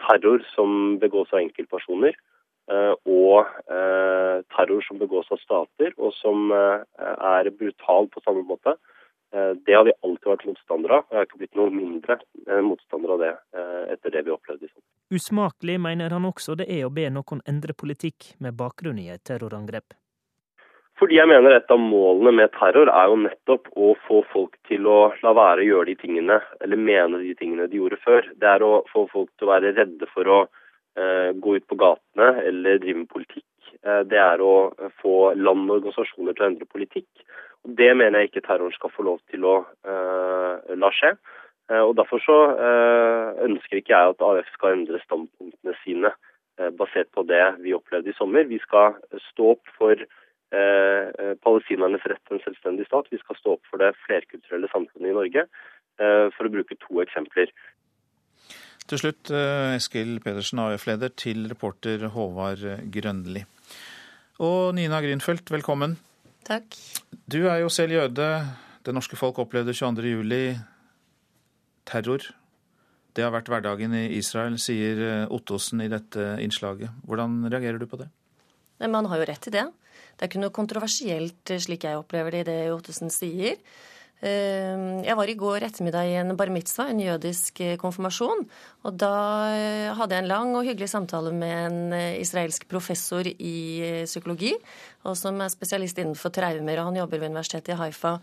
terror som begås av enkeltpersoner, Eh, og eh, terror som begås av stater, og som eh, er brutal på samme måte. Det har vi alltid vært motstandere av. Jeg har ikke blitt noe mindre motstander av det etter det vi opplevde. Usmakelig mener han også det er å be noen endre politikk med bakgrunn i et terrorangrep. Fordi jeg mener et av målene med terror er jo nettopp å få folk til å la være å gjøre de tingene, eller mene de tingene de gjorde før. Det er å få folk til å være redde for å Eh, gå ut på gatene eller drive med politikk. Eh, det er å få land og organisasjoner til å endre politikk. Og Det mener jeg ikke terroren skal få lov til å uh, la skje. Og Derfor så ønsker ikke jeg at AUF skal endre standpunktene sine basert på det vi opplevde i sommer. Vi skal stå opp for palestinernes rett til en selvstendig stat. Vi skal stå opp for det flerkulturelle samfunnet i Norge, for å bruke to eksempler. Til slutt, eh, Eskil Pedersen, AUF-leder, til reporter Håvard Grønli. Og Nina Grünfeldt, velkommen. Takk. Du er jo selv jøde. Det norske folk opplevde 22.07. terror. Det har vært hverdagen i Israel, sier eh, Ottosen i dette innslaget. Hvordan reagerer du på det? Man har jo rett til det. Det er ikke noe kontroversielt slik jeg opplever det i det Ottosen sier. Ehm, jeg var i går ettermiddag i en bar mitzvah, en jødisk eh, konfirmasjon. Og da eh, hadde jeg en lang og hyggelig samtale med en eh, israelsk professor i psykologi, og som er spesialist innenfor traumer, og han jobber ved universitetet i Haifa.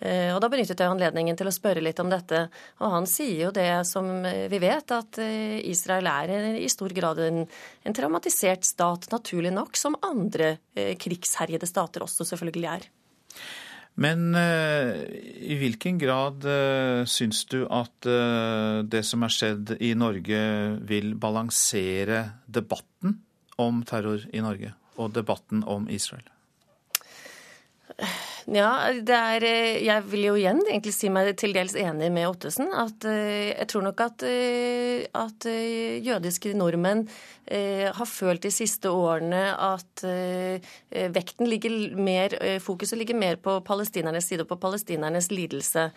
Og da benyttet jeg anledningen til å spørre litt om dette. Og han sier jo det som vi vet, at Israel er i stor grad en, en traumatisert stat, naturlig nok, som andre krigsherjede stater også selvfølgelig er. Men uh, i hvilken grad uh, syns du at uh, det som er skjedd i Norge, vil balansere debatten om terror i Norge og debatten om Israel? Ja, er eh, Jeg vil jo igjen egentlig si meg til dels enig med Ottesen. At eh, jeg tror nok at, eh, at jødiske nordmenn har følt de siste årene at vekten ligger mer Fokuset ligger mer på palestinernes side og på palestinernes lidelse.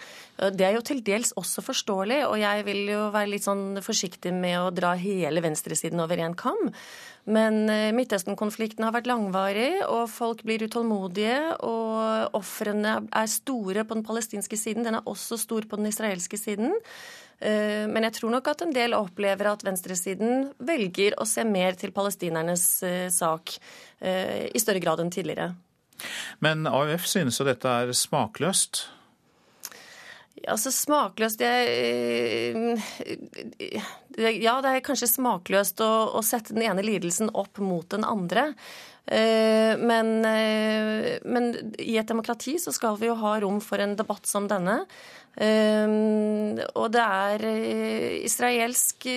Det er jo til dels også forståelig, og jeg vil jo være litt sånn forsiktig med å dra hele venstresiden over én kam. Men Midtøsten-konflikten har vært langvarig, og folk blir utålmodige. Og ofrene er store på den palestinske siden. Den er også stor på den israelske siden. Eh, men jeg tror nok at en del opplever at venstresiden velger å se mer til palestinernes eh, sak eh, i større grad enn tidligere. Men AUF synes jo dette er smakløst? Altså smakløst det, Ja, det er kanskje smakløst å, å, sette den ene lidelsen opp mot den andre. Eh, men, eh, men, i et demokrati så skal vi jo ha rom for en debatt som denne. Eh, og det er israelsk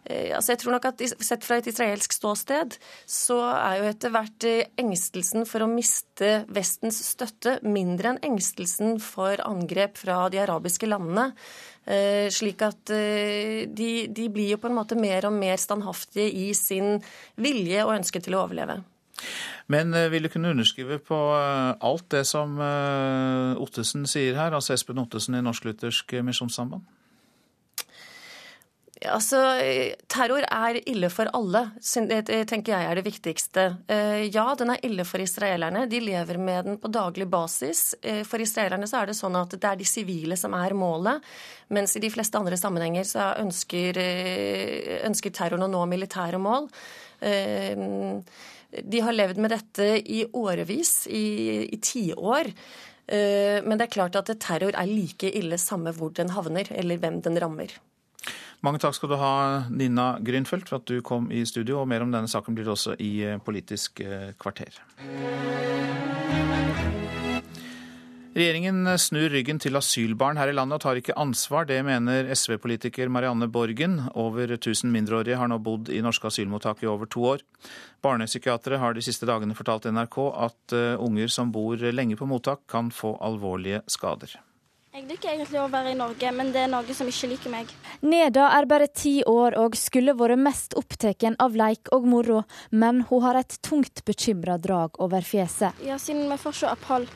altså jeg tror nok at Sett fra et israelsk ståsted så er jo etter hvert engstelsen for å miste Vestens støtte mindre enn engstelsen for angrep fra de arabiske landene. Slik at de, de blir jo på en måte mer og mer standhaftige i sin vilje og ønske til å overleve. Men eh, vil du kunne underskrive på eh, alt det som eh, Ottesen sier her, altså Espen Ottesen i Norsk-Luthersk Misjonssamband? Altså, Terror er ille for alle, tenker jeg er det viktigste. Ja, den er ille for israelerne. De lever med den på daglig basis. For israelerne så er det sånn at det er de sivile som er målet, mens i de fleste andre sammenhenger så ønsker, ønsker terroren å nå militære mål. De har levd med dette i årevis, i tiår. Eh, men det er klart at terror er like ille samme hvor den havner, eller hvem den rammer. Mange takk skal du ha, Nina Grünfeldt, for at du kom i studio. Og mer om denne saken blir det også i Politisk kvarter. Regjeringen snur ryggen til asylbarn her i landet og tar ikke ansvar. Det mener SV-politiker Marianne Borgen. Over 1000 mindreårige har nå bodd i norske asylmottak i over to år. Barnepsykiatere har de siste dagene fortalt NRK at eh, unger som bor lenge på mottak, kan få alvorlige skader. Jeg liker egentlig å være i Norge, men det er noe som ikke liker meg. Neda er bare ti år og skulle vært mest opptatt av leik og moro, men hun har et tungt bekymra drag over fjeset. Ja, siden vi får se opphold.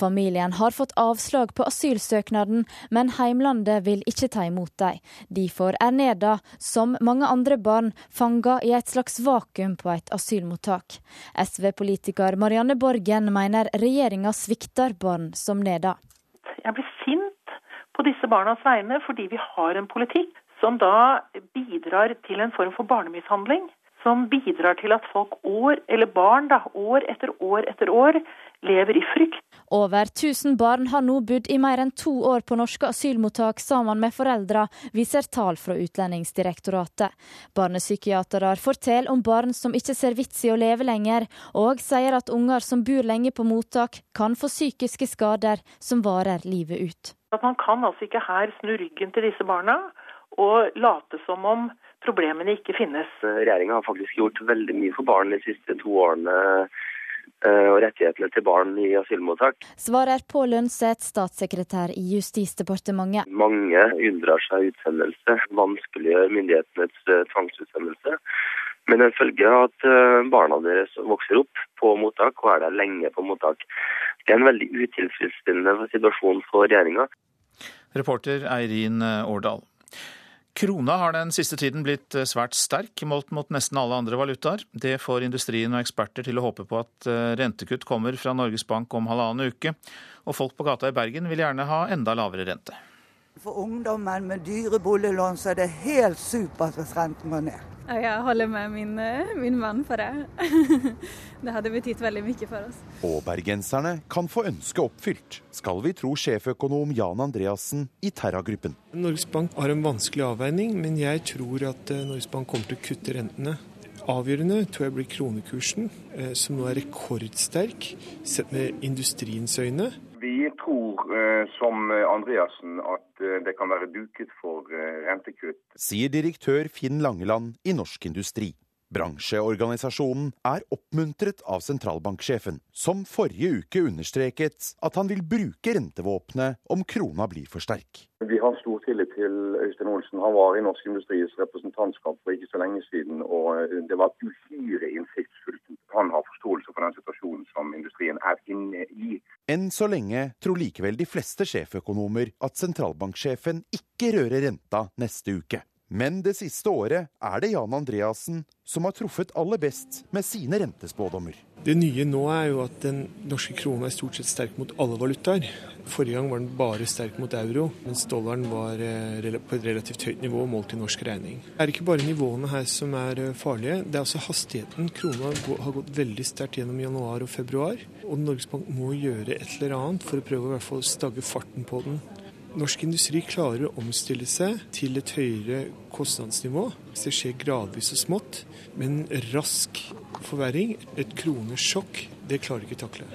Familien har fått avslag på asylsøknaden, men heimlandet vil ikke ta imot dem. Derfor er Neda, som mange andre barn, fanga i et slags vakuum på et asylmottak. SV-politiker Marianne Borgen mener regjeringa svikter barn som Neda. Jeg blir sint på disse barnas vegne fordi vi har en politikk som da bidrar til en form for barnemishandling. Som bidrar til at folk år, eller barn da, år etter år etter år lever i frykt. Over 1000 barn har nå bodd i mer enn to år på norske asylmottak sammen med foreldre, viser tall fra Utlendingsdirektoratet. Barnepsykiatere forteller om barn som ikke ser vits i å leve lenger, og sier at unger som bor lenge på mottak, kan få psykiske skader som varer livet ut. At Man kan altså ikke her snu ryggen til disse barna og late som om problemene ikke finnes. Regjeringa har faktisk gjort veldig mye for barn de siste to årene og rettighetene til barn i asylmottak. Svarer Pål Lønseth, statssekretær i Justisdepartementet. Mange unndrar seg utsendelse, vanskeliggjør myndighetenes eh, tvangsutsendelse. Men en følge av at eh, barna deres vokser opp på mottak og er der lenge på mottak. Det er en veldig utilfredsstillende situasjon for regjeringa. Reporter Eirin Årdal. Krona har den siste tiden blitt eh, svært sterk målt mot nesten alle andre valutaer. Det får industrien og eksperter til å håpe på at eh, rentekutt kommer fra Norges Bank om halvannen uke. Og folk på gata i Bergen vil gjerne ha enda lavere rente. For ungdommen med dyre boliglån så er det helt supert hvis renten går ned. Jeg holder med min, eh, min mann på det. det hadde betydd veldig mye for oss. Og bergenserne kan få ønsket oppfylt, skal vi tro sjeføkonom Jan Andreassen i Terra-gruppen. Norges Bank har en vanskelig avveining, men jeg tror at eh, Norges Bank kommer til å kutte rentene. Avgjørende tror jeg blir kronekursen, eh, som nå er rekordsterk sett med industriens øyne. Vi tror, eh, som Andreassen, at eh, det kan være duket for eh, rentekutt. Sier direktør Finn Langeland i Norsk Industri. Bransjeorganisasjonen er oppmuntret av sentralbanksjefen, som forrige uke understreket at han vil bruke rentevåpenet om krona blir for sterk. Vi har stor tillit til Øystein Olsen. Han var i Norsk Industris representantskap for ikke så lenge siden, og det var uhyre innsiktsfullt. Han har forståelse for den situasjonen som industrien er inne i. Enn så lenge tror likevel de fleste sjeføkonomer at sentralbanksjefen ikke rører renta neste uke. Men det siste året er det Jan Andreassen som har truffet aller best med sine rentespådommer. Det nye nå er jo at den norske krona er stort sett sterk mot alle valutaer. Forrige gang var den bare sterk mot euro, mens dollaren var eh, på et relativt høyt nivå målt i norsk regning. Det er ikke bare nivåene her som er eh, farlige, det er også hastigheten. Krona har gått veldig sterkt gjennom januar og februar, og Norges Bank må gjøre et eller annet for å prøve å stagge farten på den. Norsk industri klarer å omstille seg til et høyere kostnadsnivå. Hvis det skjer gradvis og smått. Men rask forverring, et kronesjokk, det klarer ikke takle.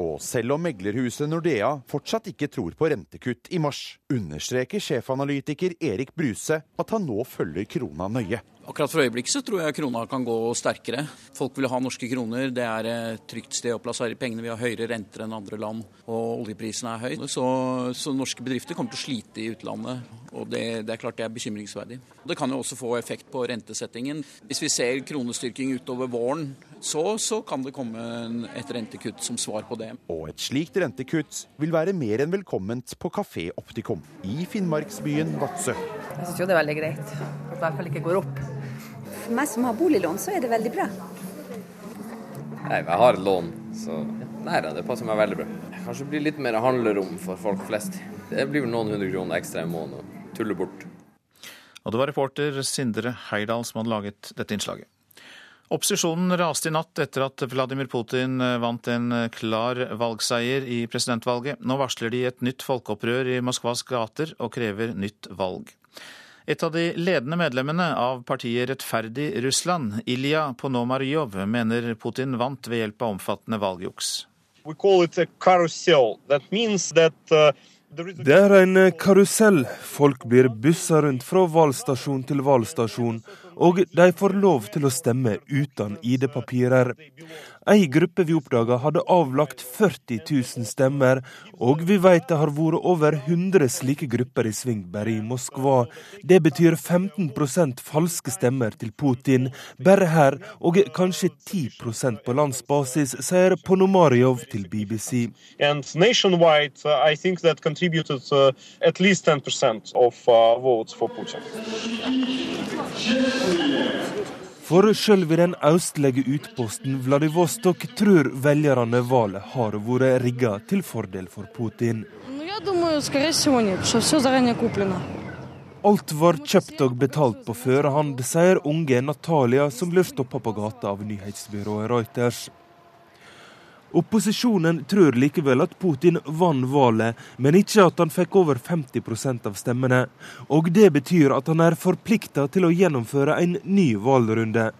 Og selv om meglerhuset Nordea fortsatt ikke tror på rentekutt i mars, understreker sjefanalytiker Erik Bruse at han nå følger krona nøye. Akkurat for øyeblikket så tror jeg krona kan gå sterkere. Folk vil ha norske kroner. Det er et trygt sted å plassere pengene. Vi har høyere renter enn andre land, og oljeprisen er høy. Så, så norske bedrifter kommer til å slite i utlandet, og det, det, er klart det er bekymringsverdig. Det kan jo også få effekt på rentesettingen. Hvis vi ser kronestyrking utover våren, så, så kan det komme et rentekutt som svar på det. Og et slikt rentekutt vil være mer enn velkomment på Kafé Optikum i finnmarksbyen Vadsø. Jeg syns jo det er veldig greit at det i hvert fall ikke går opp. For meg som har boliglån, så er det veldig bra. Nei, jeg har et lån, så nei, det passer meg veldig bra. Kanskje blir litt mer handlerom for folk flest. Det blir vel noen hundre kroner ekstra i måneden å tulle bort. Og det var reporter Sindre Heidal som hadde laget dette innslaget. Opposisjonen raste i natt etter at Vladimir Putin vant en klar valgseier i presidentvalget. Nå varsler de et nytt folkeopprør i Moskvas gater og krever nytt valg. Et av de ledende medlemmene av partiet Rettferdig Russland, Ilja Ponomaryov, mener Putin vant ved hjelp av omfattende valgjuks. Det er en karusell. Folk blir bussa rundt fra valgstasjon til valgstasjon, og de får lov til å stemme uten ID-papirer. Ei gruppe vi oppdaga hadde avlagt 40 000 stemmer, og vi vet det har vært over 100 slike grupper i sving bare i Moskva. Det betyr 15% falske stemmer til Putin bare her, og kanskje 10% på landsbasis, sier Ponomaryov til BBC. And nationwide, uh, I think that contributed uh, at least 10% of uh, votes for Putin. For sjøl i den østlige utposten Vladivostok tror velgerne valget har vært rigga til fordel for Putin. Alt var kjøpt og betalt på førehånd, sier unge Natalia, som blir stoppa på gata av nyhetsbyrået Reuters. Opposisjonen tror likevel at Putin vant valget, men ikke at han fikk over 50% av stemmene. Og det betyr at han er forplikta til å gjennomføre en ny valgrunde.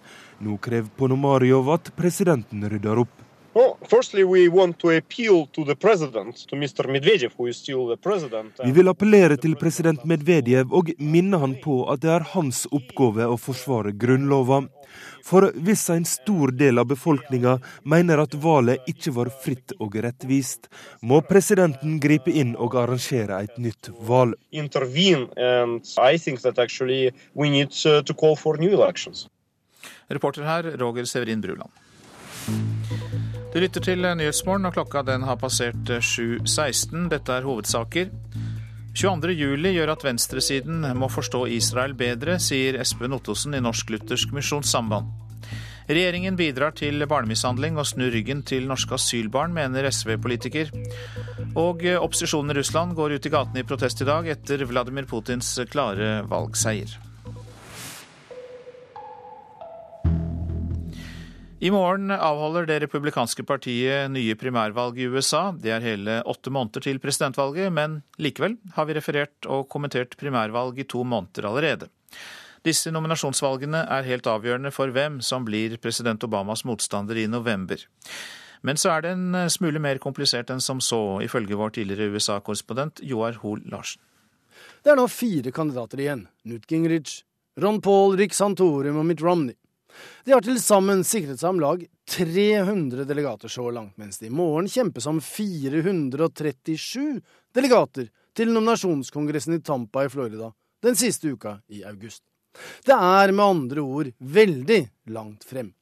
Nå krever Ponomaryov at presidenten rydder opp. Well, firstly, we want to appeal to the president, to Mr. Medvedev, who is still the president. Vi vil appellere til president Medvedev og minne han på at det er hans oppgave å forsvare grunnlova. For hvis en stor del av befolkninga mener at valget ikke var fritt og rettvist, må presidenten gripe inn og arrangere et nytt valg. Reporter her, Roger Severin Bruland. Du lytter til Nyhetsmorgen, og klokka den har passert 7.16. Dette er hovedsaker. 22.07 gjør at venstresiden må forstå Israel bedre, sier Espen Ottosen i Norsk Luthersk Misjonssamband. Regjeringen bidrar til barnemishandling og snur ryggen til norske asylbarn, mener SV-politiker. Og opposisjonen i Russland går ut i gatene i protest i dag etter Vladimir Putins klare valgseier. I morgen avholder det republikanske partiet nye primærvalg i USA. Det er hele åtte måneder til presidentvalget, men likevel har vi referert og kommentert primærvalg i to måneder allerede. Disse nominasjonsvalgene er helt avgjørende for hvem som blir president Obamas motstander i november. Men så er det en smule mer komplisert enn som så, ifølge vår tidligere USA-korrespondent Joar Hoel Larsen. Det er nå fire kandidater igjen. Newt Gingrich, Ron Paul, Rick Santorum og Mitt Romney. De har til sammen sikret seg om lag 300 delegater så langt, mens det i morgen kjempes om 437 delegater til nominasjonskongressen i Tampa i Florida den siste uka i august. Det er med andre ord veldig langt frem.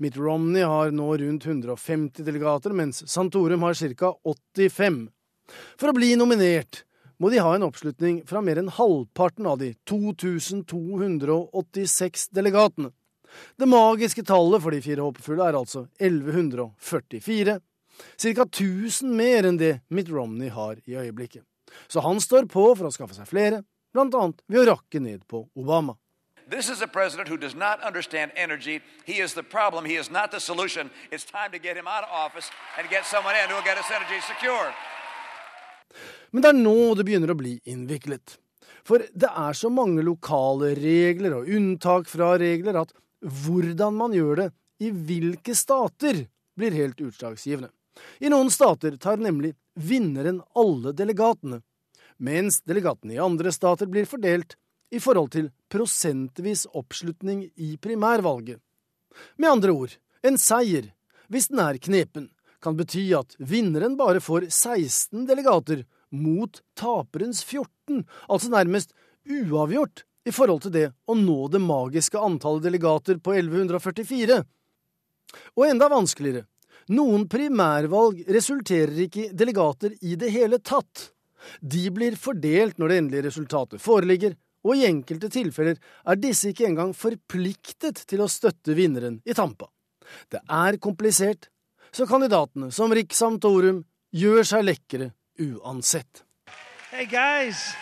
Mitt Romney har nå rundt 150 delegater, mens Santorum har ca. 85. For å bli nominert må de ha en oppslutning fra mer enn halvparten av de 2286 delegatene. Det magiske tallet for de fire håpefulle er altså 1144, ca. 1000 mer enn det Mitt Romney har i øyeblikket. Så han står på for å skaffe seg flere, annet ved å rakke ned på Obama. This is a president who does not understand energy. He is the problem. He is not the solution. It's time to get him out of office and get someone in who will get us energy secure. Men det er nå det begynner å bli innviklet. For det er så mange lokale regler og unntak fra regler at hvordan man gjør det i hvilke stater, blir helt utslagsgivende. I noen stater tar nemlig vinneren alle delegatene, mens delegatene i andre stater blir fordelt i forhold til prosentvis oppslutning i primærvalget. Med andre ord, en seier, hvis den er knepen, kan bety at vinneren bare får 16 delegater mot taperens 14, altså nærmest uavgjort i forhold til det å nå det magiske antallet delegater på 1144. Og enda vanskeligere, noen primærvalg resulterer ikke i delegater i det hele tatt. De blir fordelt når det endelige resultatet foreligger, og i enkelte tilfeller er disse ikke engang forpliktet til å støtte vinneren i Tampa. Det er komplisert, så kandidatene, som Rick Santorum, gjør seg lekre uansett. Hey guys,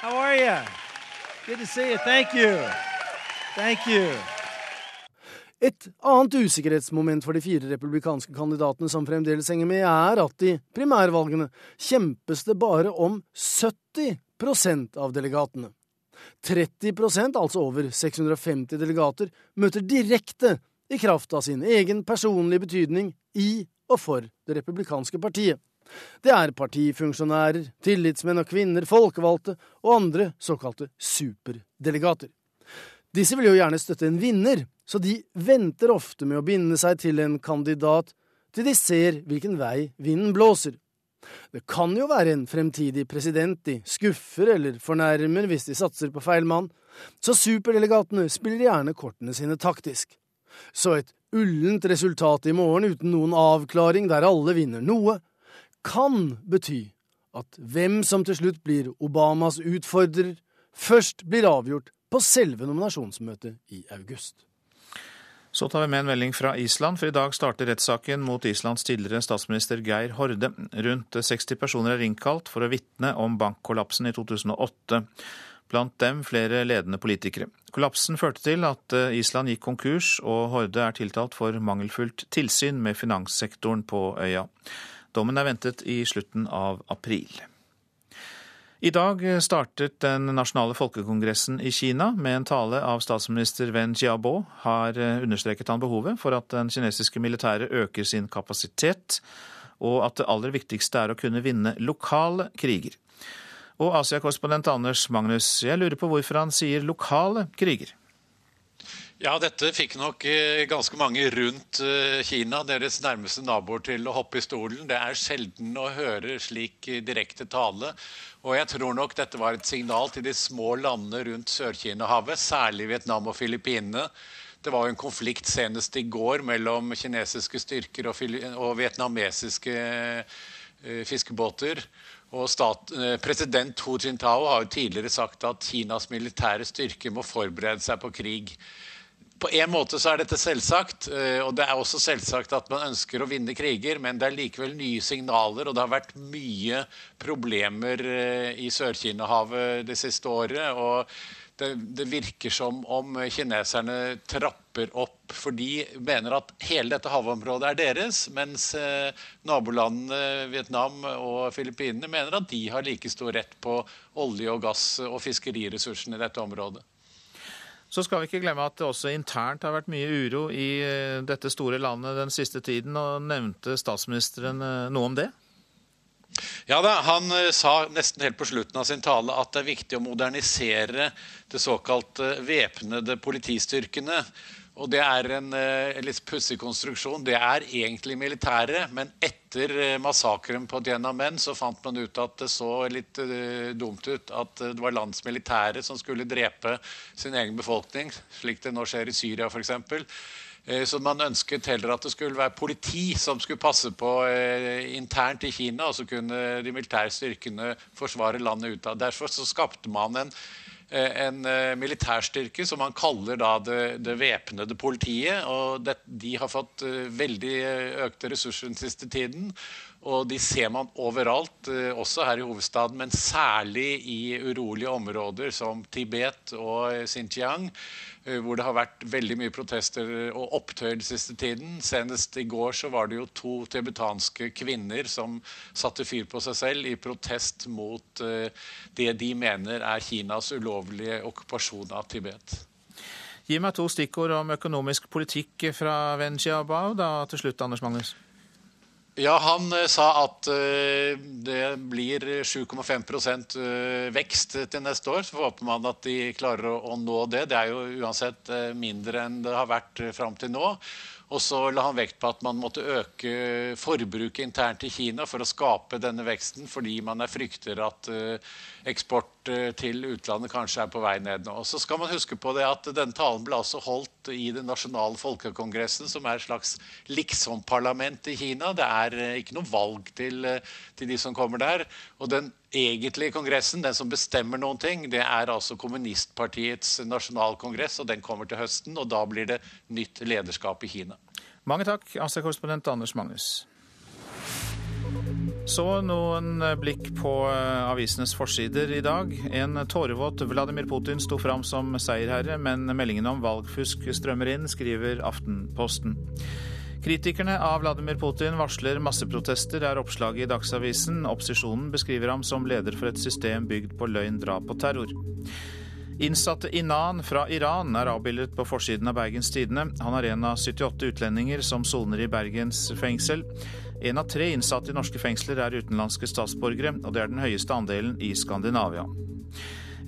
how are you? Good to see you. Thank you. Thank you. Et annet usikkerhetsmoment for de fire republikanske kandidatene som fremdeles henger med, er at i primærvalgene kjempes det bare om 70% av delegatene. 30% altså over 650 delegater, møter direkte i kraft av sin egen personlige betydning i og for det republikanske partiet. Det er partifunksjonærer, tillitsmenn og -kvinner, folkevalgte og andre såkalte superdelegater. Disse vil jo gjerne støtte en vinner, så de venter ofte med å binde seg til en kandidat til de ser hvilken vei vinden blåser. Det kan jo være en fremtidig president de skuffer eller fornærmer hvis de satser på feil mann, så superdelegatene spiller gjerne kortene sine taktisk. Så et ullent resultat i morgen uten noen avklaring der alle vinner noe, kan bety at hvem som til slutt blir Obamas utfordrer, først blir avgjort på selve nominasjonsmøtet i august. Så tar vi med en melding fra Island, for i dag starter rettssaken mot Islands tidligere statsminister Geir Horde. Rundt 60 personer er innkalt for å vitne om bankkollapsen i 2008. Blant dem flere ledende politikere. Kollapsen førte til at eh, Island gikk konkurs, og Horde er tiltalt for mangelfullt tilsyn med finanssektoren på øya. Dommen er ventet i slutten av april. I dag startet den nasjonale folkekongressen i Kina. Med en tale av statsminister Wen Jiabo har understreket han behovet for at den kinesiske militæret øker sin kapasitet, og at det aller viktigste er å kunne vinne lokale kriger. Og Asia-korrespondent Anders Magnus, jeg lurer på hvorfor han sier lokale kriger? Ja, dette fikk nok eh, ganske mange rundt eh, Kina, deres nærmeste naboer, til å hoppe i stolen. Det er sjelden å høre slik direkte tale. Og jeg tror nok dette var et signal til de små landene rundt Sør-Kina-havet, særlig Vietnam og Filippinene. Det var jo en konflikt senest i går mellom kinesiske styrker og, og vietnamesiske eh, fiskebåter. Og stat, president Hu Jintao har jo tidligere sagt at Kinas militære styrker må forberede seg på krig på en måte så er dette selvsagt, eh, og det er også selvsagt at man ønsker å vinne kriger, men det er likevel nye signaler, og det har vært mye problemer eh, i Sør-Kina-havet det siste året. og det, det, virker som om kineserne trapper opp, for de mener at hele dette havområdet er deres, mens eh, nabolandene Vietnam og Filippinene mener at de har like stor rett på olje og gass og fiskeriressursene i dette området. Så skal vi ikke glemme at det også internt har vært mye uro i eh, dette store landet den siste tiden. og Nevnte statsministeren eh, noe om det? Ja da, Han eh, sa nesten helt på slutten av sin tale at det er viktig å modernisere det såkalte væpnede politistyrkene. Og det er en en litt pussig konstruksjon. Det er egentlig militære, men etter uh, massakren på Tiananmen så fant man ut at det så litt uh, dumt ut at det var lands militære som skulle drepe sin egen befolkning, slik det nå skjer i Syria f.eks. Så man ønsket heller at det skulle være politi som skulle passe på eh, internt i Kina, og så kunne de militære styrkene forsvare landet ut av. Derfor så skapte man en Eh, en eh, militærstyrke som man kaller da det, det væpnede politiet. og det, De har fått eh, veldig økte ressurser den siste tiden. Og de ser man overalt, også her i hovedstaden, men særlig i urolige områder som Tibet og Xinjiang. Eh, hvor det har vært veldig mye protester og opptøyer den siste tiden. Senest i går så var det jo to tibetanske kvinner som satte fyr på seg selv i protest mot eh, det de mener er Kinas ulovlige okkupasjon av Tibet. Gi meg to stikkord om økonomisk politikk fra Wen Jiabao da til slutt, Anders Magnus. Ja, Han uh, sa at uh, det blir 7,5 uh, vekst til neste år. Så håper man at de klarer å, nå det. Det er jo uansett mindre enn det har vært fram til nå. Og så la han vekt på at man måtte øke forbruket internt i Kina for å skape denne veksten, fordi man er frykter at uh, eksport uh, til utlandet kanskje er på vei ned nå. Og så skal man huske på det at denne talen ble altså holdt i den nasjonale folkekongressen, som er et slags liksom-parlament i Kina. Det er uh, ikke noe valg til, til de som kommer der. Og den egentlige kongressen, den som bestemmer noen ting, det er altså kommunistpartiets nasjonalkongress, og den kommer til høsten. Og da blir det nytt lederskap i Kina. Mange takk, AC-korrespondent Anders Magnus. Så noen blikk på eh, avisenes forsider i dag. En tårevåt Vladimir Putin sto fram som seierherre, men meldingene om valgfusk strømmer inn, skriver Aftenposten. Kritikerne av Vladimir Putin varsler masseprotester, er oppslaget i Dagsavisen. Opposisjonen beskriver ham som leder for et system bygd på løgn, drap og terror. Innsatte Inan fra Iran er avbildet på forsiden av Bergens Tidende. Han er en av 78 utlendinger som soner i Bergens fengsel. En av tre innsatte i norske fengsler er utenlandske statsborgere, og det er den høyeste andelen i Skandinavia.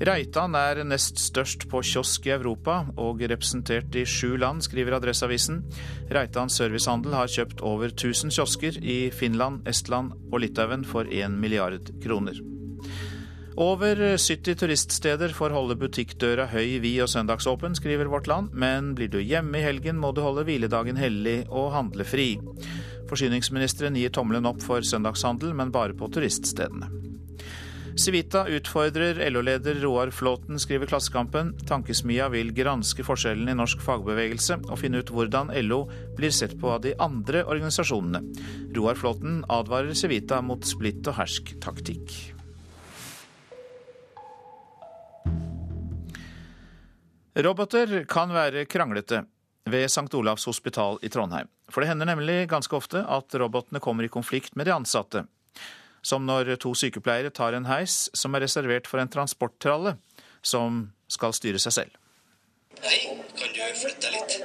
Reitan er nest størst på kiosk i Europa, og representert i sju land, skriver Adresseavisen. Reitan servicehandel har kjøpt over 1000 kiosker i Finland, Estland og Litauen for 1 milliard kroner. Over 70 turiststeder får holde butikkdøra høy, vid og søndagsåpen, skriver Vårt Land, men blir du hjemme i helgen må du holde hviledagen hellig og handle fri. Forsyningsministeren gir tommelen opp for søndagshandel, men bare på turiststedene. Civita utfordrer LO-leder Roar Flåten, skriver Klassekampen. Tankesmia vil granske forskjellen i norsk fagbevegelse og finne ut hvordan LO blir sett på av de andre organisasjonene. Roar Flåten advarer Civita mot splitt og hersk-taktikk. Roboter kan være kranglete ved St. Olavs hospital i Trondheim. For det hender nemlig ganske ofte at robotene kommer i konflikt med de ansatte. Som når to sykepleiere tar en heis som er reservert for en transporttralle som skal styre seg selv. Hei, kan du flytte litt?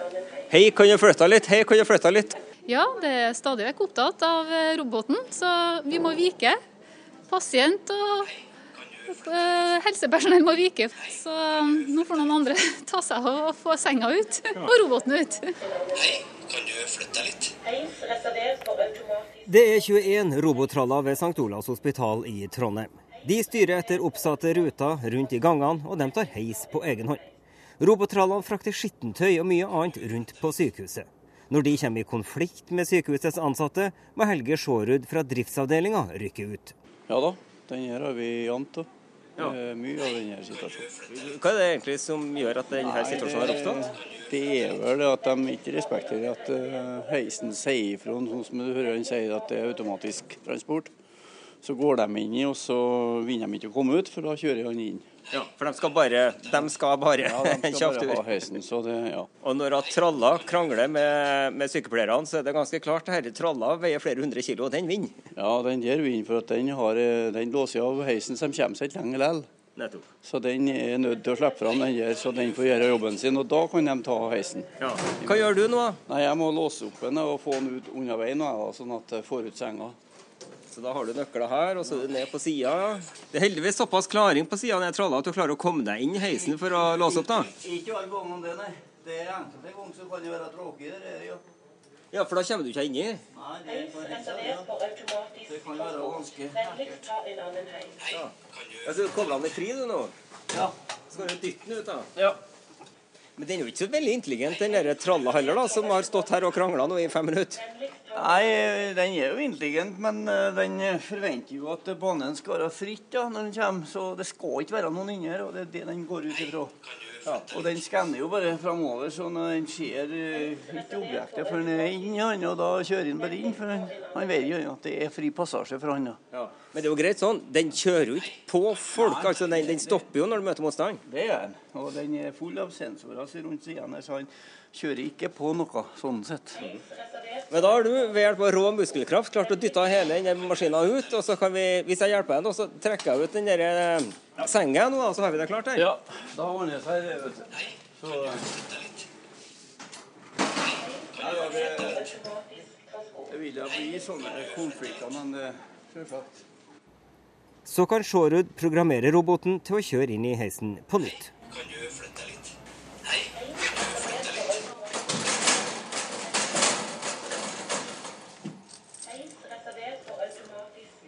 Hei, kan du flytte litt? Hei, kan du flytte litt? Ja, det er stadig vekk opptatt av roboten, så vi må vike. Pasient og Eh, helsepersonell må vike, så um, nå får noen andre ta seg av og få senga ut og roboten ut. Hei, kan du flytte deg litt? Det er 21 robotraller ved St. Olavs hospital i Trondheim. De styrer etter oppsatte ruter rundt i gangene, og de tar heis på egen hånd. Robotrallene frakter skittentøy og mye annet rundt på sykehuset. Når de kommer i konflikt med sykehusets ansatte, må Helge Sjårud fra driftsavdelinga rykke ut. Ja da, den her har vi jevnt. Ja. Mye av denne situasjonen. Hva er det egentlig som gjør at denne situasjonen har oppstått? Det er vel at de ikke respekterer at eh, heisen sier ifra, sånn som du hører han sier at det er automatisk transport. Så går de inn i, og så vinner de ikke å komme ut, for da kjører han inn. Ja, For de skal bare, de skal bare ja, de skal bare ha heisen, så det, ja. Og når at traller krangler med, med sykepleierne, så er det ganske klart at tralla veier flere hundre kilo, og den vinner? Ja, den der vinner, for at den, har, den låser av heisen, så de kommer seg ikke lenger likevel. Nettopp. Så den er nødt til å slippe fram den der, så den får gjøre jobben sin. Og da kan de ta heisen. Ja. Hva gjør du nå? Nei, Jeg må låse opp den og få den ut unna veien, sånn at jeg får ut senga. Så da har du nøkler her, og så er du ned på sida. Det er heldigvis såpass klaring på sida at du klarer å komme deg inn i heisen for å låse opp, da. Ikke alle gangene det, nei. det er enkelte ganger så kan det være tråkig. Det er, ja. Ja, for da kommer du ikke inn i? Nei, det kan hende, ja. Det kan være ganske ekkelt. Ja. Altså, du kobler den i fri, du nå? Ja. Så kan du dytte den ut, da? Ja. Men den er jo ikke så veldig intelligent, den der tralla heller, da, som har stått her og krangla nå i fem minutter. Nei, den er jo intelligent, men eh, den forventer jo at banen skal være fritt da, når den kommer. Så det skal ikke være noen inni her, og det er det den går ut ifra. Ja, og den skanner jo bare framover, så når den ser uh, ikke objektet før den er inni han, og da kjører den bare inn. For han, han vet jo at det er fri passasje for han. Ja. Men det er jo greit sånn, den kjører jo ikke på folk. Nei. altså Den, den stopper jo når du møter motstand. Det gjør den. Og den er full av sensorer så rundt siden her, så han kjører ikke på noe sånn sett. Men da har du ved hjelp av rå muskelkraft klart å dytte hele den maskinen ut. Og så kan vi, hvis jeg hjelper deg, så trekker jeg ut den der eh, senga nå, da, så har vi det klart her. Ja, da ordner det seg, vet du. Så Nei, da, det, det vil da bli sånne konflikter, men det selvsagt. Så kan Sjårud programmere roboten til å kjøre inn i heisen på nytt. Kan du flytte deg litt? Hei, kan du flytte deg litt?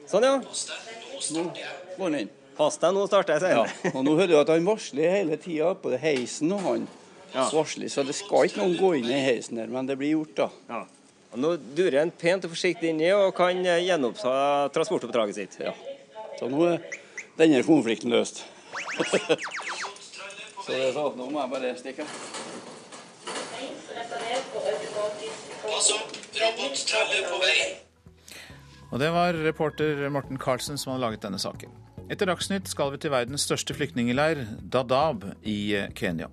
Sånn, ja. Nå går den inn. Pass deg, nå starter jeg, senere. Ja, og nå hører du at han varsler hele tida på heisen og han varsler, så det skal ikke noen gå inn i heisen der, men det blir gjort, da. Ja. Og nå durer han pent og forsiktig inni og kan eh, gjenoppta transportoppdraget sitt. Ja. Så nå er denne konflikten løst. så det er sånn, nå må jeg bare stikke. Pass opp, robottralle på vei. Og det var reporter Morten Karlsen som hadde laget denne saken. Etter Dagsnytt skal vi til verdens største flyktningleir, Dadaab i Kenya.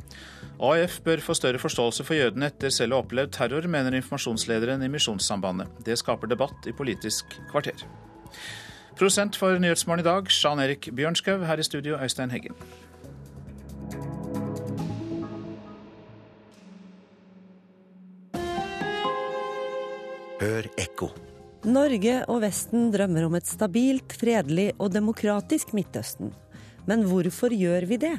AIF bør få større forståelse for jødene etter selv å ha opplevd terror, mener informasjonslederen i Misjonssambandet. Det skaper debatt i Politisk kvarter. Prosent for Nyhetsmorgen i dag, Jan Erik Bjørnskaug. Her i studio, Øystein Heggen. Hør ekko. Norge og Vesten drømmer om et stabilt, fredelig og demokratisk Midtøsten. Men hvorfor gjør vi det?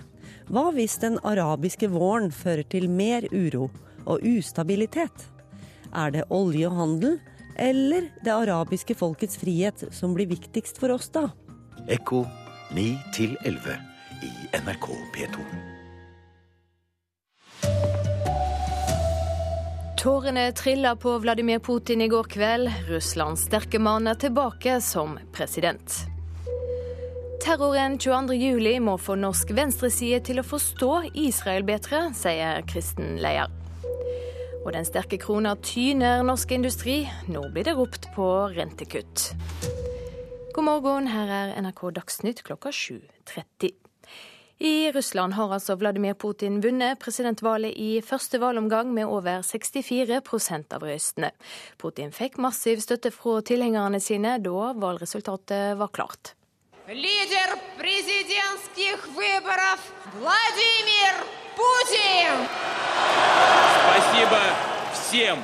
Hva hvis den arabiske våren fører til mer uro og ustabilitet? Er det olje og handel, eller det arabiske folkets frihet som blir viktigst for oss da? Ekko 9 til 11 i NRK P2. Tårene trilla på Vladimir Putin i går kveld. Russlands sterke mann er tilbake som president. Terroren 22.07 må få norsk venstreside til å forstå Israel bedre, sier Kristen Leier. Og den sterke krona tyner norsk industri. Nå blir det ropt på rentekutt. God morgen, her er NRK Dagsnytt klokka 7.30. I Russland har altså Vladimir Putin vunnet presidentvalget i første valgomgang med over 64 av røystene. Putin fikk massiv støtte fra tilhengerne sine da valgresultatet var klart. Лидер президентских выборов Владимир Путин! Спасибо всем,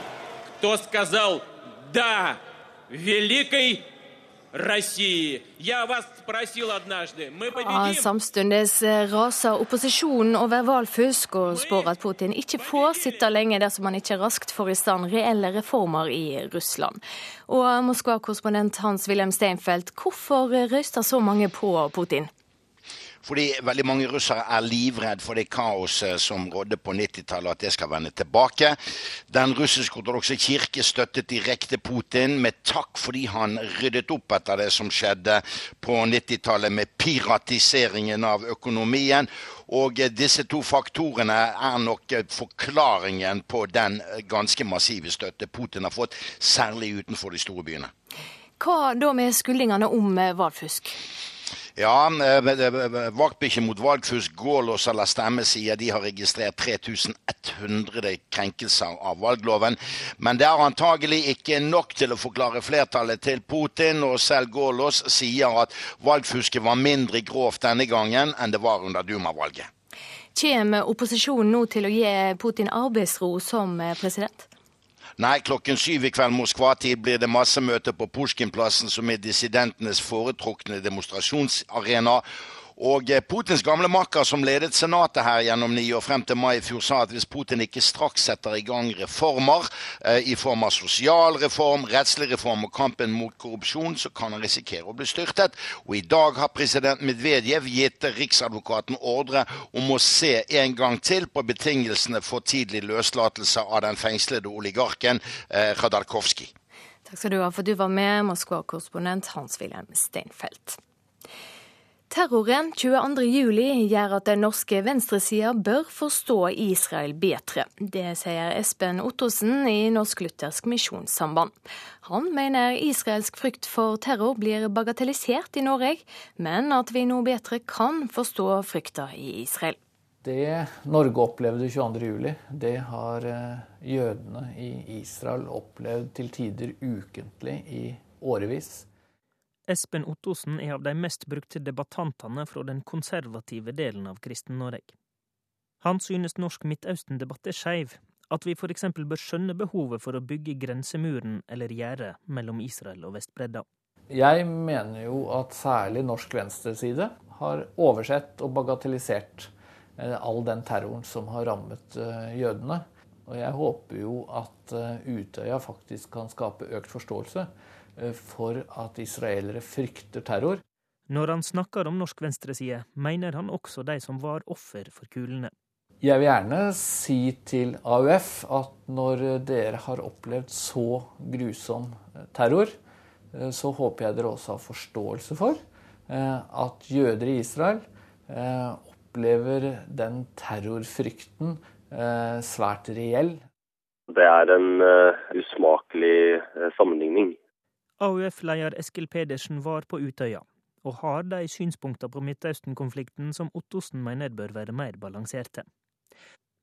кто сказал «да» великой ja, samtidig raser opposisjonen over valgfusk og spår at Putin ikke får sitte lenge dersom han ikke raskt får i stand reelle reformer i Russland. Og Moskva-korrespondent Hans-Wilhelm Steinfeld, hvorfor røyster så mange på Putin? Fordi veldig mange russere er livredd for det kaoset som rådde på 90-tallet, at det skal vende tilbake. Den russisk-ortodokse kirke støttet direkte Putin med takk fordi han ryddet opp etter det som skjedde på 90-tallet med piratiseringen av økonomien. Og eh, disse to faktorene er nok eh, forklaringen på den eh, ganske massive støtte Putin har fått, særlig utenfor de store byene. Hva da med skuldingene om valgfusk? Ja, eh, Vaktbikkje mot valgfusk, Gålås eller Stemme sier de har registrert 3100 krenkelser av valgloven. Men det er antagelig ikke nok til å forklare flertallet til Putin, og selv Gålås sier at valgfusket var mindre grovt denne gangen enn det var under Duma-valget. Kommer opposisjonen nå til å gi Putin arbeidsro som eh, president? Nei, klokken syv i kveld Moskva-tid blir det massemøte på Pushkin-plassen, som er dissidentenes foretrukne demonstrasjonsarena. Og eh, Putins gamle makker som ledet senatet her gjennom ni år frem til mai i fjor, sa at hvis Putin ikke straks setter i gang reformer eh, i form av sosial reform, rettslig reform og kampen mot korrupsjon, så kan han risikere å bli styrtet. Og i dag har president Medvedev gitt Riksadvokaten ordre om å se en gang til på betingelsene for tidlig løslatelse av den fengslede oligarken eh, Radarkovskij. Takk skal du ha for du var med, Moskva-korrespondent Hans-Wilhelm Steinfeld. Terroren 22.07 gjør at den norske venstresida bør forstå Israel bedre. Det sier Espen Ottosen i Norsk Luthersk Misjonssamband. Han mener israelsk frykt for terror blir bagatellisert i Norge, men at vi nå bedre kan forstå frykta i Israel. Det Norge opplevde 22.07, det har eh, jødene i Israel opplevd til tider ukentlig i årevis. Espen Ottosen er av de mest brukte debattantene fra den konservative delen av Kristen-Norge. Han synes norsk Midtøsten-debatt er skeiv, at vi f.eks. bør skjønne behovet for å bygge grensemuren eller gjerdet mellom Israel og Vestbredda. Jeg mener jo at særlig norsk venstreside har oversett og bagatellisert Eh, all den terroren som har rammet eh, jødene. Og jeg håper jo at eh, Utøya faktisk kan skape økt forståelse for at israelere frykter terror. Når han snakker om norsk venstreside, mener han også de som var offer for kulene. Jeg vil gjerne si til AUF at når dere har opplevd så grusom terror, så håper jeg dere også har forståelse for at jøder i Israel opplever den terrorfrykten eh, svært reell. Det er en usmakelig sammenligning. AUF-leder Eskil Pedersen var på Utøya, og har de synspunktene på Midtøsten-konflikten som Ottosen mener bør være mer balanserte.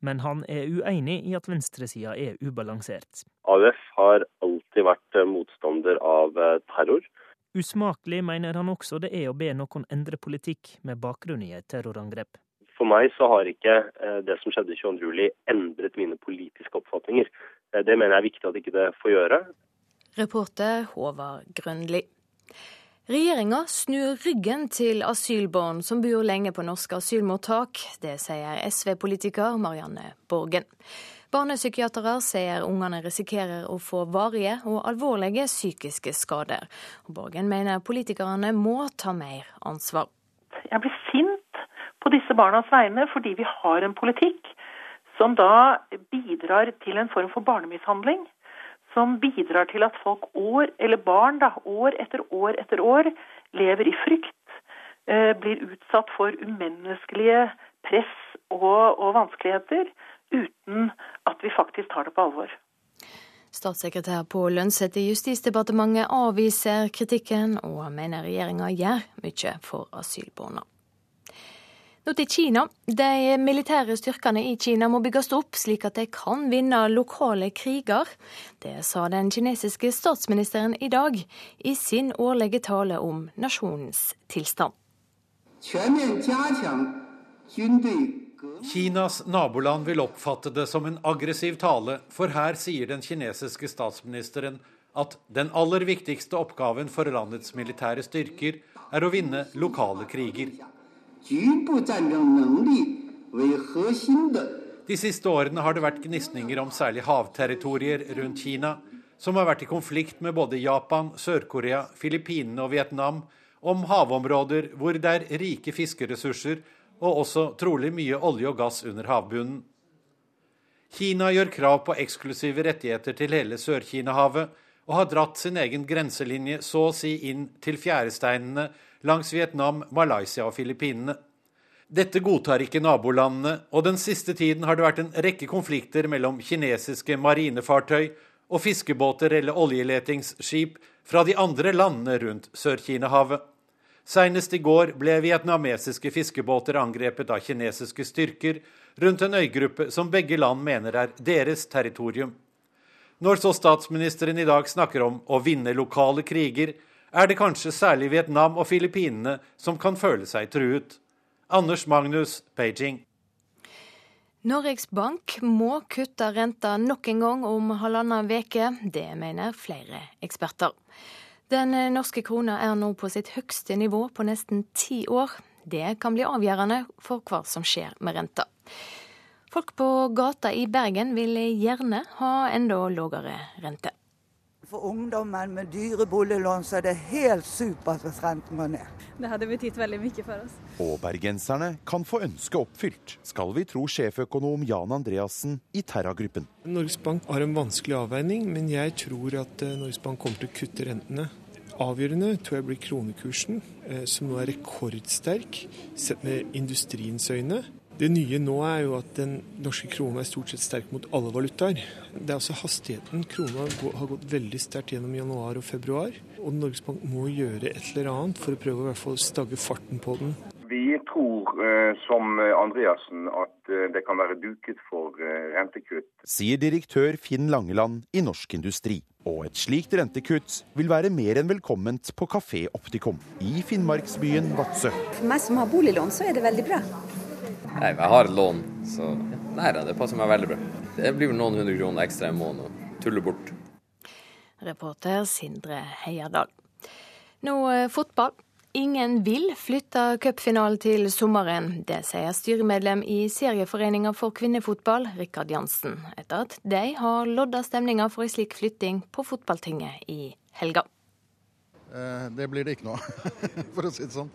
Men han er uenig i at venstresida er ubalansert. AUF har alltid vært motstander av terror. Usmakelig mener han også det er å be noen endre politikk med bakgrunn i et terrorangrep. For meg så har ikke eh, det som skjedde 22.07 endret mine politiske oppfatninger. Eh, det mener jeg er viktig at ikke det får gjøre. Reporter Håvard Grønli. Regjeringa snur ryggen til asylbarn som bor lenge på norske asylmottak. Det sier SV-politiker Marianne Borgen. Barnepsykiatere sier ungene risikerer å få varige og alvorlige psykiske skader. Borgen mener politikerne må ta mer ansvar. Jeg blir sint på disse barnas vegne fordi vi har en politikk som da bidrar til en form for barnemishandling. Som bidrar til at folk år, eller barn da, år etter år etter år lever i frykt. Eh, blir utsatt for umenneskelige press og, og vanskeligheter uten at vi faktisk tar det på alvor. Statssekretær på Lønseth i Justisdepartementet avviser kritikken, og mener regjeringa gjør mye for asylbarna. Nå til Kina. De militære styrkene i Kina må bygges opp slik at de kan vinne lokale kriger. Det sa den kinesiske statsministeren i dag i sin årlige tale om nasjonens tilstand. Kinas naboland vil oppfatte det som en aggressiv tale, for her sier den kinesiske statsministeren at den aller viktigste oppgaven for landets militære styrker er å vinne lokale kriger. De siste årene har det vært gnisninger om særlig havterritorier rundt Kina, som har vært i konflikt med både Japan, Sør-Korea, Filippinene og Vietnam om havområder hvor det er rike fiskeressurser og også trolig mye olje og gass under havbunnen. Kina gjør krav på eksklusive rettigheter til hele Sør-Kina-havet, og har dratt sin egen grenselinje så å si inn til fjæresteinene langs Vietnam, Malaysia og Filippinene. Dette godtar ikke nabolandene, og den siste tiden har det vært en rekke konflikter mellom kinesiske marinefartøy og fiskebåter eller oljeletingsskip fra de andre landene rundt Sør-Kinehavet. Seinest i går ble vietnamesiske fiskebåter angrepet av kinesiske styrker rundt en øygruppe som begge land mener er deres territorium. Når så statsministeren i dag snakker om å vinne lokale kriger, er det kanskje særlig Vietnam og Filippinene som kan føle seg truet. Anders Magnus, Beijing. Norges Bank må kutte renta nok en gang om halvannen uke. Det mener flere eksperter. Den norske krona er nå på sitt høgste nivå på nesten ti år. Det kan bli avgjørende for hva som skjer med renta. Folk på gata i Bergen vil gjerne ha enda lavere rente. For ungdommen med dyre boliglån så er det helt supert hvis renten går ned. Det hadde betydd veldig mye for oss. Og bergenserne kan få ønsket oppfylt, skal vi tro sjeføkonom Jan Andreassen i Terra-gruppen. Norges Bank har en vanskelig avveining, men jeg tror at eh, Norges Bank kommer til å kutte rentene. Avgjørende tror jeg blir kronekursen, eh, som nå er rekordsterk sett med industriens øyne. Det nye nå er jo at den norske krona er stort sett sterk mot alle valutaer. Det er altså hastigheten. Krona har gått veldig sterkt gjennom januar og februar. Og Norges Bank må gjøre et eller annet for å prøve å i hvert fall stagge farten på den. Vi tror, eh, som Andreassen, at eh, det kan være duket for eh, rentekutt. Sier direktør Finn Langeland i Norsk Industri. Og et slikt rentekutt vil være mer enn velkomment på Kafé Optikum i finnmarksbyen Vadsø. For meg som har boliglån, så er det veldig bra. Nei, jeg har et lån, så nei, det passer meg veldig bra. Det blir vel noen hundre kroner ekstra i måneden å tulle bort. Reporter Sindre Heierdal. Nå eh, fotball. Ingen vil flytte cupfinalen til sommeren. Det sier styremedlem i Serieforeninga for kvinnefotball, Rikard Jansen, etter at de har lodda stemninga for ei slik flytting på fotballtinget i helga. Eh, det blir det ikke nå, for å si det sånn.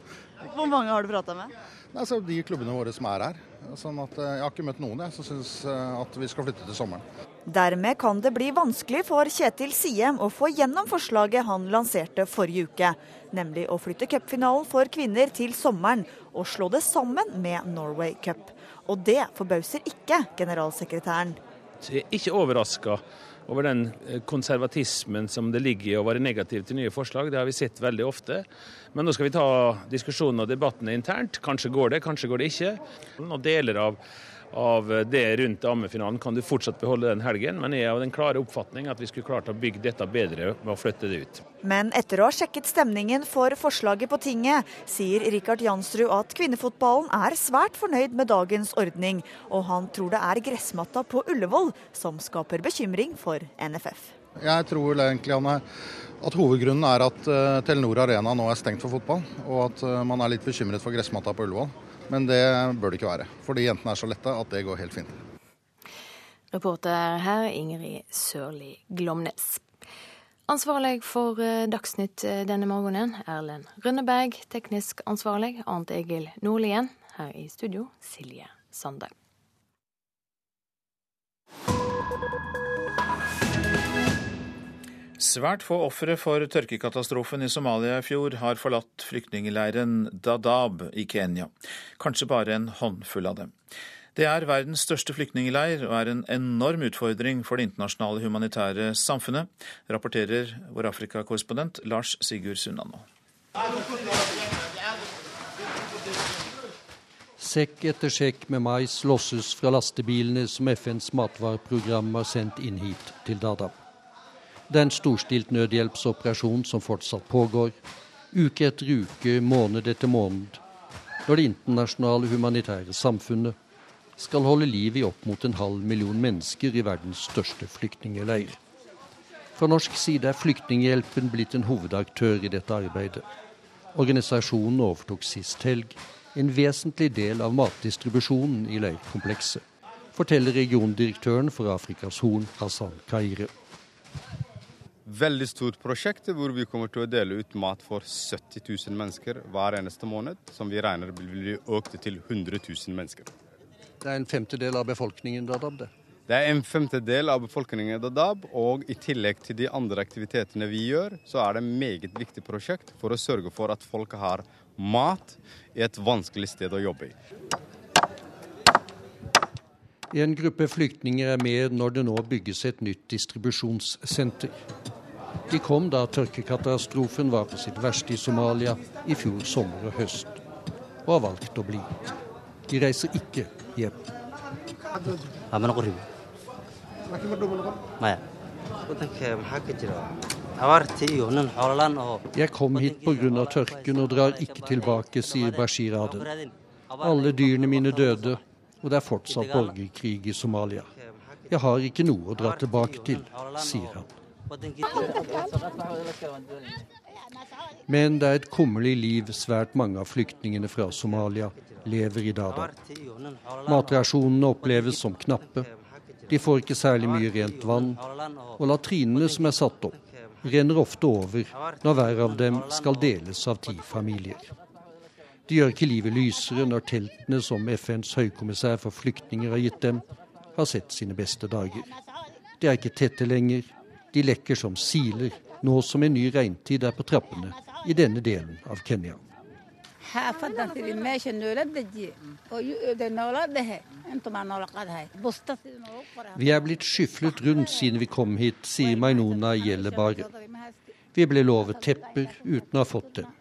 Hvor mange har du prata med? Altså, de klubbene våre som er her. Sånn at, eh, jeg har ikke møtt noen jeg, som syns eh, at vi skal flytte til sommeren. Dermed kan det bli vanskelig for Kjetil Siem å få gjennom forslaget han lanserte forrige uke. Nemlig å flytte cupfinalen for kvinner til sommeren og slå det sammen med Norway Cup. Og det forbauser ikke generalsekretæren. Jeg er ikke overraska over den eh, konservatismen som det ligger i å være negativ til nye forslag. Det har vi sett veldig ofte. Men nå skal vi ta diskusjonen og debattene internt. Kanskje går det, kanskje går det ikke. Og deler av av det rundt ammefinalen kan du fortsatt beholde den helgen, men jeg har den klare oppfatning at vi skulle klart å bygge dette bedre med å flytte det ut. Men etter å ha sjekket stemningen for forslaget på tinget, sier Rikard Jansrud at kvinnefotballen er svært fornøyd med dagens ordning, og han tror det er gressmatta på Ullevål som skaper bekymring for NFF. Jeg tror egentlig Anne, at hovedgrunnen er at eh, Telenor Arena nå er stengt for fotball, og at eh, man er litt bekymret for gressmatta på Ullevål. Men det bør det ikke være, fordi jentene er så lette at det går helt fint. Reporter her Ingrid Sørli Glomnes. Ansvarlig for eh, Dagsnytt eh, denne morgenen, Erlend Rønneberg. Teknisk ansvarlig, Arnt Egil Nordlien. Her i studio, Silje Sande. Svært få ofre for tørkekatastrofen i Somalia i fjor har forlatt flyktningleiren Dadaab i Kenya. Kanskje bare en håndfull av dem. Det er verdens største flyktningleir og er en enorm utfordring for det internasjonale humanitære samfunnet, rapporterer vår Afrikakorrespondent Lars Sigurd Sunnanå. Sekk etter sekk med mais losses fra lastebilene som FNs matvareprogram har sendt inn hit til Dadaab. Det er en storstilt nødhjelpsoperasjon som fortsatt pågår, uke etter uke, måned etter måned, når det internasjonale humanitære samfunnet skal holde liv i opp mot en halv million mennesker i verdens største flyktningleir. Fra norsk side er Flyktninghjelpen blitt en hovedaktør i dette arbeidet. Organisasjonen overtok sist helg en vesentlig del av matdistribusjonen i leirkomplekset, forteller regiondirektøren for Afrikas Horn, Hassan Kaire veldig stort prosjekt hvor vi kommer til å dele ut mat for 70 000 mennesker hver eneste måned, som vi regner vil bli økt til 100 000 mennesker. Det er en femtedel av befolkningen Dadab, det? Det er en femtedel av befolkningen Dadab, og i tillegg til de andre aktivitetene vi gjør, så er det et meget viktig prosjekt for å sørge for at folk har mat i et vanskelig sted å jobbe i. En gruppe flyktninger er med når det nå bygges et nytt distribusjonssenter. De kom da tørkekatastrofen var på sitt verste i Somalia i fjor sommer og høst, og har valgt å bli. De reiser ikke hjem. Jeg kom hit pga. tørken og drar ikke tilbake, sier Bashir Aden. Alle dyrene mine døde, og det er fortsatt borgerkrig i Somalia. Jeg har ikke noe å dra tilbake til, sier han. Men det er et kummerlig liv svært mange av flyktningene fra Somalia lever i Dada. Matrasjonene oppleves som knappe. De får ikke særlig mye rent vann, og latrinene som er satt opp, renner ofte over når hver av dem skal deles av ti familier. De gjør ikke livet lysere når teltene som FNs høykommissær for flyktninger har gitt dem, har sett sine beste dager. De er ikke tette lenger, de lekker som siler, nå som en ny regntid er på trappene i denne delen av Kenya. Vi er blitt skyflet rundt siden vi kom hit, sier Mainona Gjellebare. Vi ble lovet tepper uten å ha fått dem.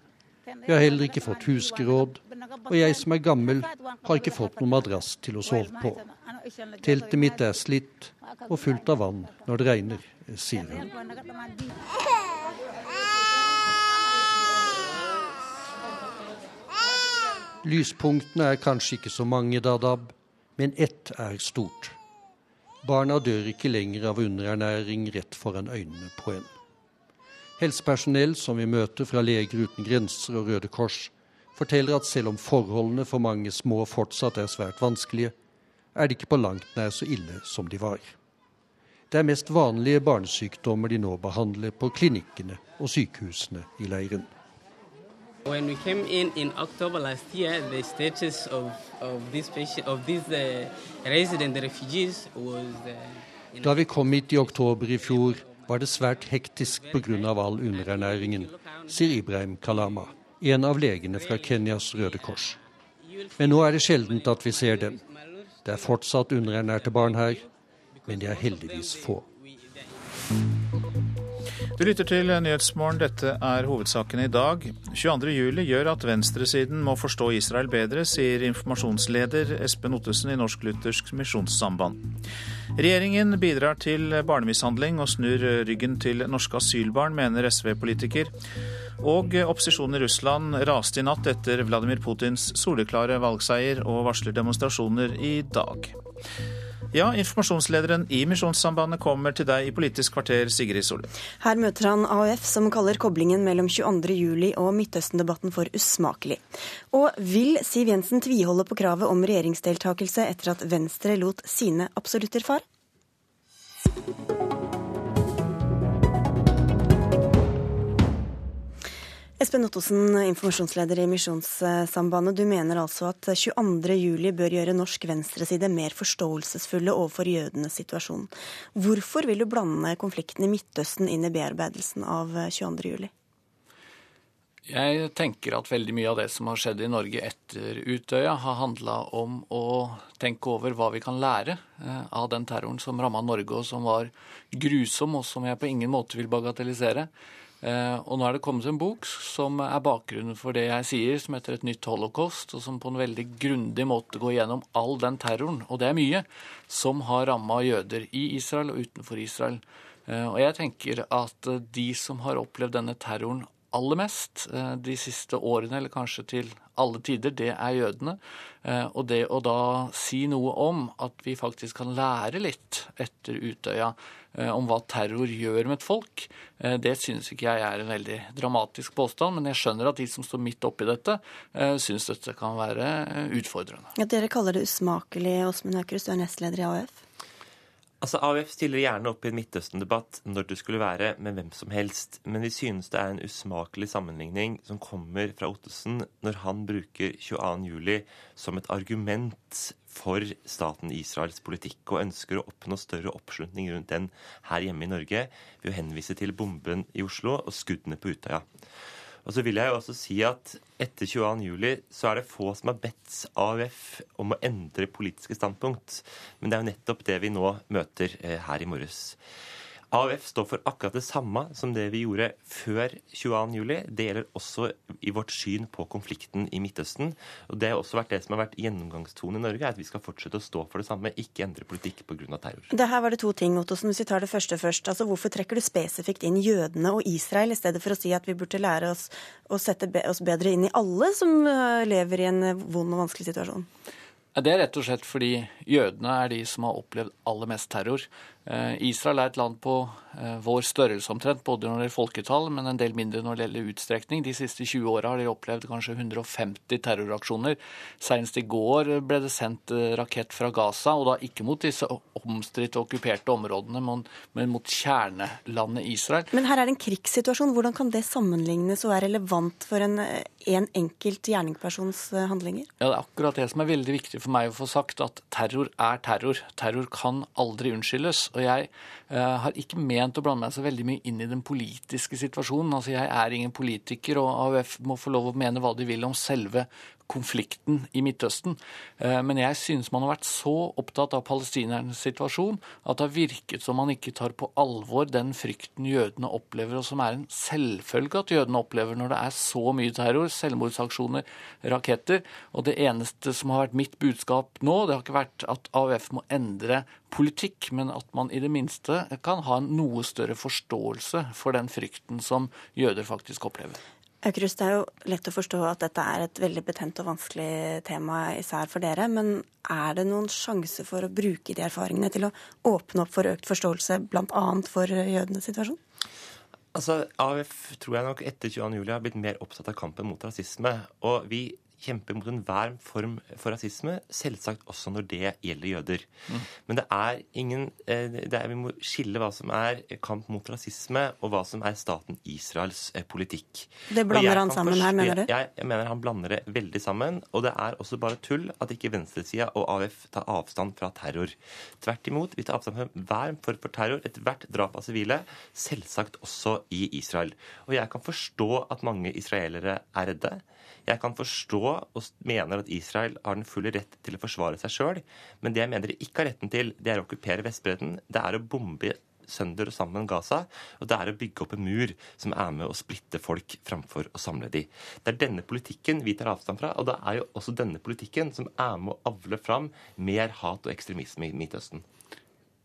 Vi har heller ikke fått huskeråd, og jeg som er gammel, har ikke fått noen madrass til å sove på. Teltet mitt er slitt og fullt av vann når det regner, sier hun. Lyspunktene er kanskje ikke så mange, Dadab, men ett er stort. Barna dør ikke lenger av underernæring rett foran øynene på en. Helsepersonell som vi møter fra Leger uten grenser og Røde Kors, forteller at selv om forholdene for mange små fortsatt er svært vanskelige, er det ikke på langt nær så ille som de var. Det er mest vanlige barnesykdommer de nå behandler på klinikkene og sykehusene i leiren. When we came in in October last year, the status of, of these, patient, of these uh, resident refugees was uh, Da vi kom hit i oktober i fjor, var det svært hektisk pga. all underernæringen, sier Ibrahim Kalama, en av legene fra Kenyas Røde Kors. Men nå er det sjeldent at vi ser dem. Det er fortsatt underernærte barn her, men de er heldigvis få. Du lytter til Nyhetsmorgen. Dette er hovedsakene i dag. 22.07 gjør at venstresiden må forstå Israel bedre, sier informasjonsleder Espen Ottesen i Norsk Luthersk Misjonssamband. Regjeringen bidrar til barnemishandling og snur ryggen til norske asylbarn, mener SV-politiker. Og opposisjonen i Russland raste i natt etter Vladimir Putins soleklare valgseier og varsler demonstrasjoner i dag. Ja, informasjonslederen i Misjonssambandet kommer til deg i Politisk kvarter, Sigrid Solli. Her møter han AUF, som kaller koblingen mellom 22.07 og Midtøsten-debatten for usmakelig. Og vil Siv Jensen tviholde på kravet om regjeringsdeltakelse etter at Venstre lot sine absolutter fare? Espen Ottosen, informasjonsleder i Misjonssambandet. Du mener altså at 22.07 bør gjøre norsk venstreside mer forståelsesfulle overfor jødenes situasjon. Hvorfor vil du blande konflikten i Midtøsten inn i bearbeidelsen av 22.07? Jeg tenker at veldig mye av det som har skjedd i Norge etter Utøya, har handla om å tenke over hva vi kan lære eh, av den terroren som ramma Norge, og som var grusom, og som jeg på ingen måte vil bagatellisere. Eh, og nå er det kommet en bok som er bakgrunnen for det jeg sier, som heter Et nytt holocaust, og som på en veldig grundig måte går gjennom all den terroren, og det er mye, som har ramma jøder i Israel og utenfor Israel. Eh, og jeg tenker at de som har opplevd denne terroren aller mest eh, de siste årene, eller kanskje til alle tider, det er jødene. Og det å da si noe om at vi faktisk kan lære litt etter Utøya Eh, om hva terror gjør med et folk. Eh, det synes ikke jeg er en veldig dramatisk påstand, men jeg skjønner at de som står midt oppi dette, syns synes dette kan være utfordrende. Ja, dere kaller det usmakelig, Åsmund Aukrust, du er nestleder i AUF. Altså, AUF stiller gjerne opp i en Midtøsten-debatt når det skulle være med hvem som helst, men vi synes det er en usmakelig sammenligning som kommer fra Ottesen når han bruker 22.07 som et argument for staten Israels politikk og ønsker å oppnå større oppslutning rundt den her hjemme i Norge ved å henvise til bomben i Oslo og skuddene på Utøya. Og så vil jeg jo også si at etter 22.07 så er det få som har bedt AUF om å endre politiske standpunkt. Men det er jo nettopp det vi nå møter eh, her i morges. AUF står for akkurat det samme som det vi gjorde før 22.07. Det gjelder også i vårt syn på konflikten i Midtøsten. Og Det har også vært det som har vært gjennomgangstonen i Norge, er at vi skal fortsette å stå for det samme, ikke endre politikk pga. terror. Det her var det to ting, Ottosen. Hvis vi tar det første først. Altså, Hvorfor trekker du spesifikt inn jødene og Israel, i stedet for å si at vi burde lære oss å sette oss bedre inn i alle som øh, lever i en vond og vanskelig situasjon? Det er rett og slett fordi jødene er de som har opplevd aller mest terror. Eh, Israel er et land på eh, vår størrelse omtrent, både når det gjelder folketall, men en del mindre når det gjelder utstrekning. De siste 20 åra har de opplevd kanskje 150 terroraksjoner. Senest i går ble det sendt eh, rakett fra Gaza, og da ikke mot disse omstridte okkuperte områdene, men mot kjernelandet Israel. Men her er det en krigssituasjon. Hvordan kan det sammenlignes og være relevant for en, en enkelt gjerningspersons handlinger? Ja, Det er akkurat det som er veldig viktig for meg å få sagt, at terror er terror. Terror kan aldri unnskyldes. Og jeg uh, har ikke ment å blande meg så veldig mye inn i den politiske situasjonen. Altså Jeg er ingen politiker, og AUF må få lov å mene hva de vil om selve konflikten i Midtøsten. Eh, men jeg synes man har vært så opptatt av palestinernes situasjon at det har virket som man ikke tar på alvor den frykten jødene opplever, og som er en selvfølge at jødene opplever når det er så mye terror, selvmordsaksjoner, raketter. Og det eneste som har vært mitt budskap nå, det har ikke vært at AUF må endre politikk, men at man i det minste kan ha en noe større forståelse for den frykten som jøder faktisk opplever. Aukrust, det er jo lett å forstå at dette er et veldig betent og vanskelig tema især for dere. Men er det noen sjanse for å bruke de erfaringene til å åpne opp for økt forståelse bl.a. for jødenes situasjon? Altså, AUF tror jeg nok etter 22.07 har blitt mer opptatt av kampen mot rasisme. Og vi kjemper mot enhver form for rasisme, selvsagt også når det gjelder jøder. Mm. Men det er ingen eh, det er, Vi må skille hva som er kamp mot rasisme, og hva som er staten Israels eh, politikk. Det blander han sammen her, mener du? Jeg, jeg, mener han blander det veldig sammen. Og det er også bare tull at ikke venstresida og AUF tar avstand fra terror. Tvert imot, vi tar avstand fra hver form for terror, ethvert drap av sivile, selvsagt også i Israel. Og jeg kan forstå at mange israelere er redde. Jeg kan forstå og mener at Israel har den fulle rett til å forsvare seg sjøl, men det jeg mener de ikke har retten til, det er å okkupere Vestbredden. Det er å bombe sønder og sammen Gaza, og det er å bygge opp en mur som er med å splitte folk framfor å samle de. Det er denne politikken vi tar avstand fra, og det er jo også denne politikken som er med å avle fram mer hat og ekstremisme i Midtøsten.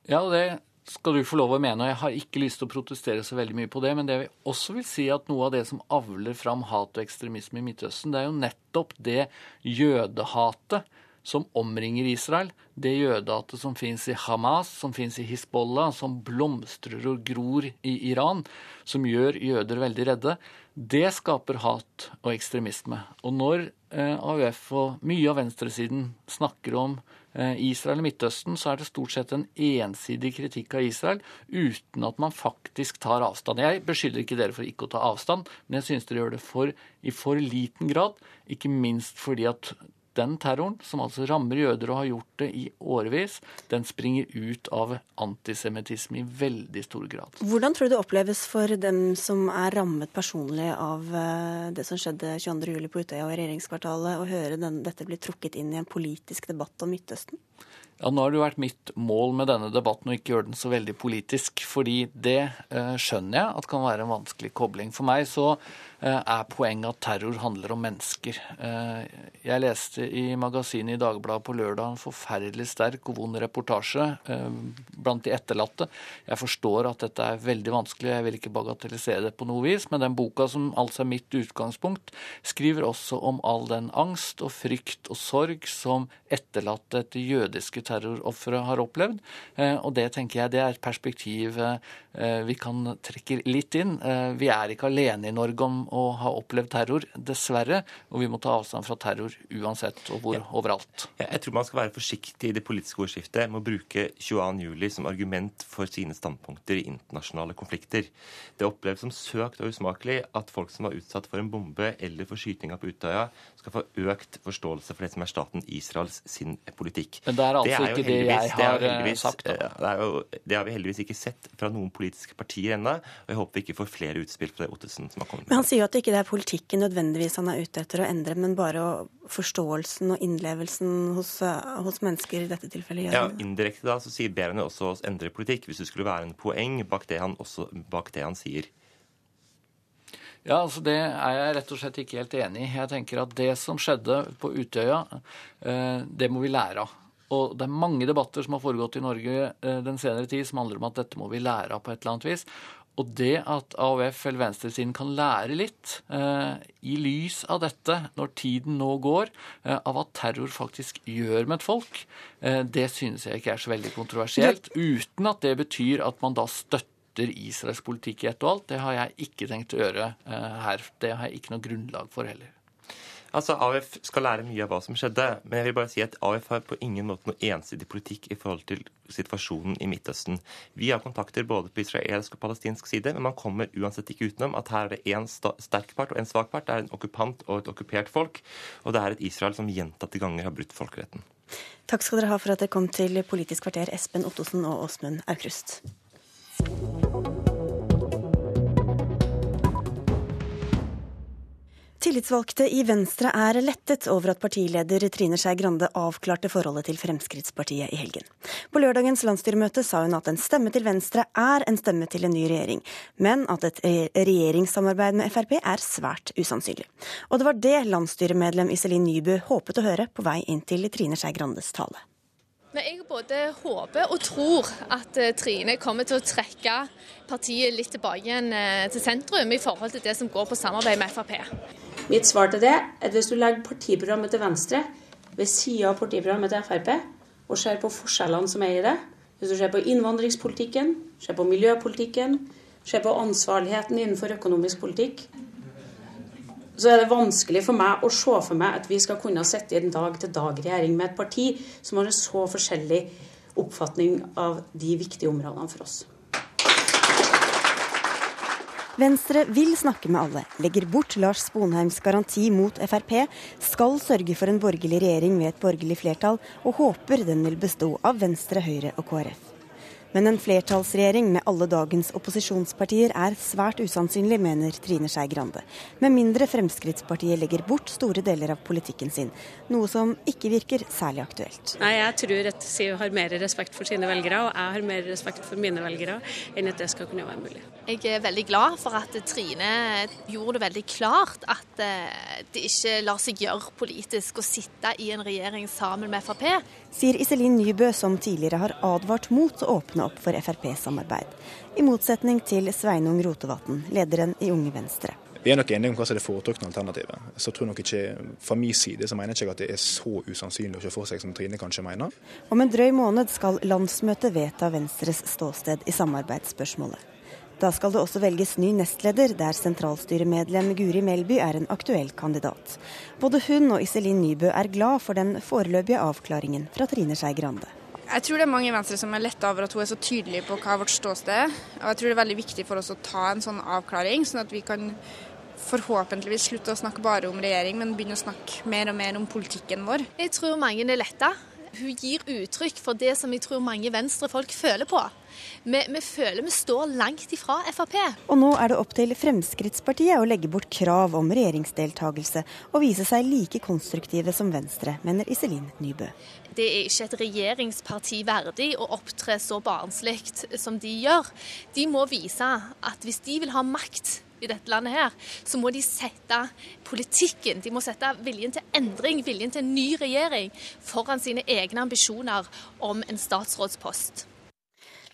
Ja, det skal du få lov å mene, og jeg har ikke lyst til å protestere så veldig mye på det, men det vil også vil si at noe av det som avler fram hat og ekstremisme i Midtøsten, det er jo nettopp det jødehatet som omringer Israel, det jødehatet som fins i Hamas, som fins i Hizbollah, som blomstrer og gror i Iran, som gjør jøder veldig redde, det skaper hat og ekstremisme. Og når eh, AUF og mye av venstresiden snakker om Israel og Midtøsten, så er det stort sett en ensidig kritikk av Israel uten at man faktisk tar avstand. Jeg beskylder ikke dere for ikke å ta avstand, men jeg synes dere gjør det for, i for liten grad. Ikke minst fordi at den terroren, som altså rammer jøder og har gjort det i årevis, den springer ut av antisemittisme i veldig stor grad. Hvordan tror du det oppleves for dem som er rammet personlig av eh, det som skjedde 22.07. på Utøya og i regjeringskvartalet, å høre den, dette bli trukket inn i en politisk debatt om Midtøsten? Ja, Nå har det jo vært mitt mål med denne debatten å ikke gjøre den så veldig politisk. fordi det eh, skjønner jeg at kan være en vanskelig kobling. For meg så er poenget at terror handler om mennesker. Eh, jeg leste i magasinet i Dagbladet på lørdag en forferdelig sterk og vond reportasje eh, blant de etterlatte. Jeg forstår at dette er veldig vanskelig, jeg vil ikke bagatellisere det på noe vis, men den boka, som altså er mitt utgangspunkt, skriver også om all den angst og frykt og sorg som etterlatte etter jødiske terrorofre har opplevd. Og det tenker jeg det er et perspektiv vi kan trekke litt inn. Vi er ikke alene i Norge om å ha opplevd terror, dessverre. Og vi må ta avstand fra terror uansett og hvor, ja. overalt. Jeg tror man skal være forsiktig i det politiske ordskiftet med å bruke 22.07 som argument for sine standpunkter i internasjonale konflikter. Det oppleves som søkt og usmakelig at folk som var utsatt for en bombe eller for skytinga på Utøya, skal få økt forståelse for det som er staten Israels sin politikk. Men det er altså det er ikke det jeg har det sagt. Da. Det, jo, det, har vi heldigvis ikke sett fra noen politiske partier ennå. Og jeg håper vi ikke får flere utspill fra det Ottesen som har kommet med. Men han sier jo at det ikke er politikken nødvendigvis han er ute etter å endre, men bare forståelsen og innlevelsen hos, hos mennesker i dette tilfellet gjør. Ja, Indirekte da så sier ber også oss endre politikk, hvis det skulle være en poeng bak det han, også, bak det han sier. Ja, altså Det er jeg rett og slett ikke helt enig i. Jeg tenker at det som skjedde på Utøya, eh, det må vi lære av. Og det er mange debatter som har foregått i Norge den senere tid som handler om at dette må vi lære av på et eller annet vis. Og det at AUF eller venstresiden kan lære litt eh, i lys av dette, når tiden nå går, eh, av hva terror faktisk gjør med et folk, eh, det synes jeg ikke er så veldig kontroversielt. Uten at det betyr at man da støtter Israels politikk i ett og alt. Det har jeg ikke tenkt å gjøre eh, her. Det har jeg ikke noe grunnlag for heller. Altså, AUF skal lære mye av hva som skjedde, men jeg vil bare si at AUF har på ingen måte noe ensidig politikk i forhold til situasjonen i Midtøsten. Vi har kontakter både på israelsk og palestinsk side, men man kommer uansett ikke utenom at her er det én sterk part og en svak part. Det er en okkupant og et okkupert folk, og det er et Israel som gjentatte ganger har brutt folkeretten. Takk skal dere ha for at dere kom til Politisk kvarter, Espen Ottosen og Åsmund Aukrust. Tillitsvalgte i Venstre er lettet over at partileder Trine Skei Grande avklarte forholdet til Fremskrittspartiet i helgen. På lørdagens landsstyremøte sa hun at en stemme til Venstre er en stemme til en ny regjering, men at et regjeringssamarbeid med Frp er svært usannsynlig. Og det var det landsstyremedlem Iselin Nybø håpet å høre på vei inn til Trine Skei Grandes tale. Men jeg både håper og tror at eh, Trine kommer til å trekke partiet litt tilbake igjen eh, til sentrum i forhold til det som går på samarbeid med Frp. Mitt svar til det er at hvis du legger partiprogrammet til Venstre ved sida av partiprogrammet til Frp, og ser på forskjellene som er i det, hvis du ser på innvandringspolitikken, ser på miljøpolitikken, ser på ansvarligheten innenfor økonomisk politikk, så er det vanskelig for meg å se for meg at vi skal kunne sitte i en dag-til-dag-regjering med et parti som har en så forskjellig oppfatning av de viktige områdene for oss. Venstre vil snakke med alle, legger bort Lars Sponheims garanti mot Frp, skal sørge for en borgerlig regjering med et borgerlig flertall, og håper den vil bestå av Venstre, Høyre og KrF. Men en flertallsregjering med alle dagens opposisjonspartier er svært usannsynlig, mener Trine Skei Grande. Med mindre Fremskrittspartiet legger bort store deler av politikken sin. Noe som ikke virker særlig aktuelt. Nei, Jeg tror at Siv har mer respekt for sine velgere, og jeg har mer respekt for mine velgere, enn at det skal kunne være mulig. Jeg er veldig glad for at Trine gjorde det veldig klart at eh, det ikke lar seg gjøre politisk å sitte i en regjering sammen med Frp. Sier Iselin Nybø, som tidligere har advart mot å åpne opp for Frp-samarbeid. I motsetning til Sveinung Rotevatn, lederen i Unge Venstre. Vi er nok enige om hva som er det foretrukne alternativet. Så tror nok ikke, Fra min side så mener jeg ikke at det er så usannsynlig å se for seg som Trine kanskje mener. Om en drøy måned skal landsmøtet vedta Venstres ståsted i samarbeidsspørsmålet. Da skal det også velges ny nestleder, der sentralstyremedlem Guri Melby er en aktuell kandidat. Både hun og Iselin Nybø er glad for den foreløpige avklaringen fra Trine Skei Grande. Jeg tror det er mange i Venstre som er letta over at hun er så tydelig på hva vårt ståsted er. Og jeg tror det er veldig viktig for oss å ta en sånn avklaring, sånn at vi kan forhåpentligvis slutte å snakke bare om regjering, men begynne å snakke mer og mer om politikken vår. Jeg tror mange er letta. Hun gir uttrykk for det som jeg tror mange venstrefolk føler på. Vi, vi, føler vi står langt ifra Frp. Og nå er det opp til Fremskrittspartiet å legge bort krav om regjeringsdeltakelse og vise seg like konstruktive som Venstre, mener Iselin Nybø det er ikke et regjeringsparti verdig å opptre så barnslig som de gjør. De må vise at hvis de vil ha makt i dette landet her, så må de sette politikken, de må sette viljen til endring, viljen til en ny regjering, foran sine egne ambisjoner om en statsrådspost.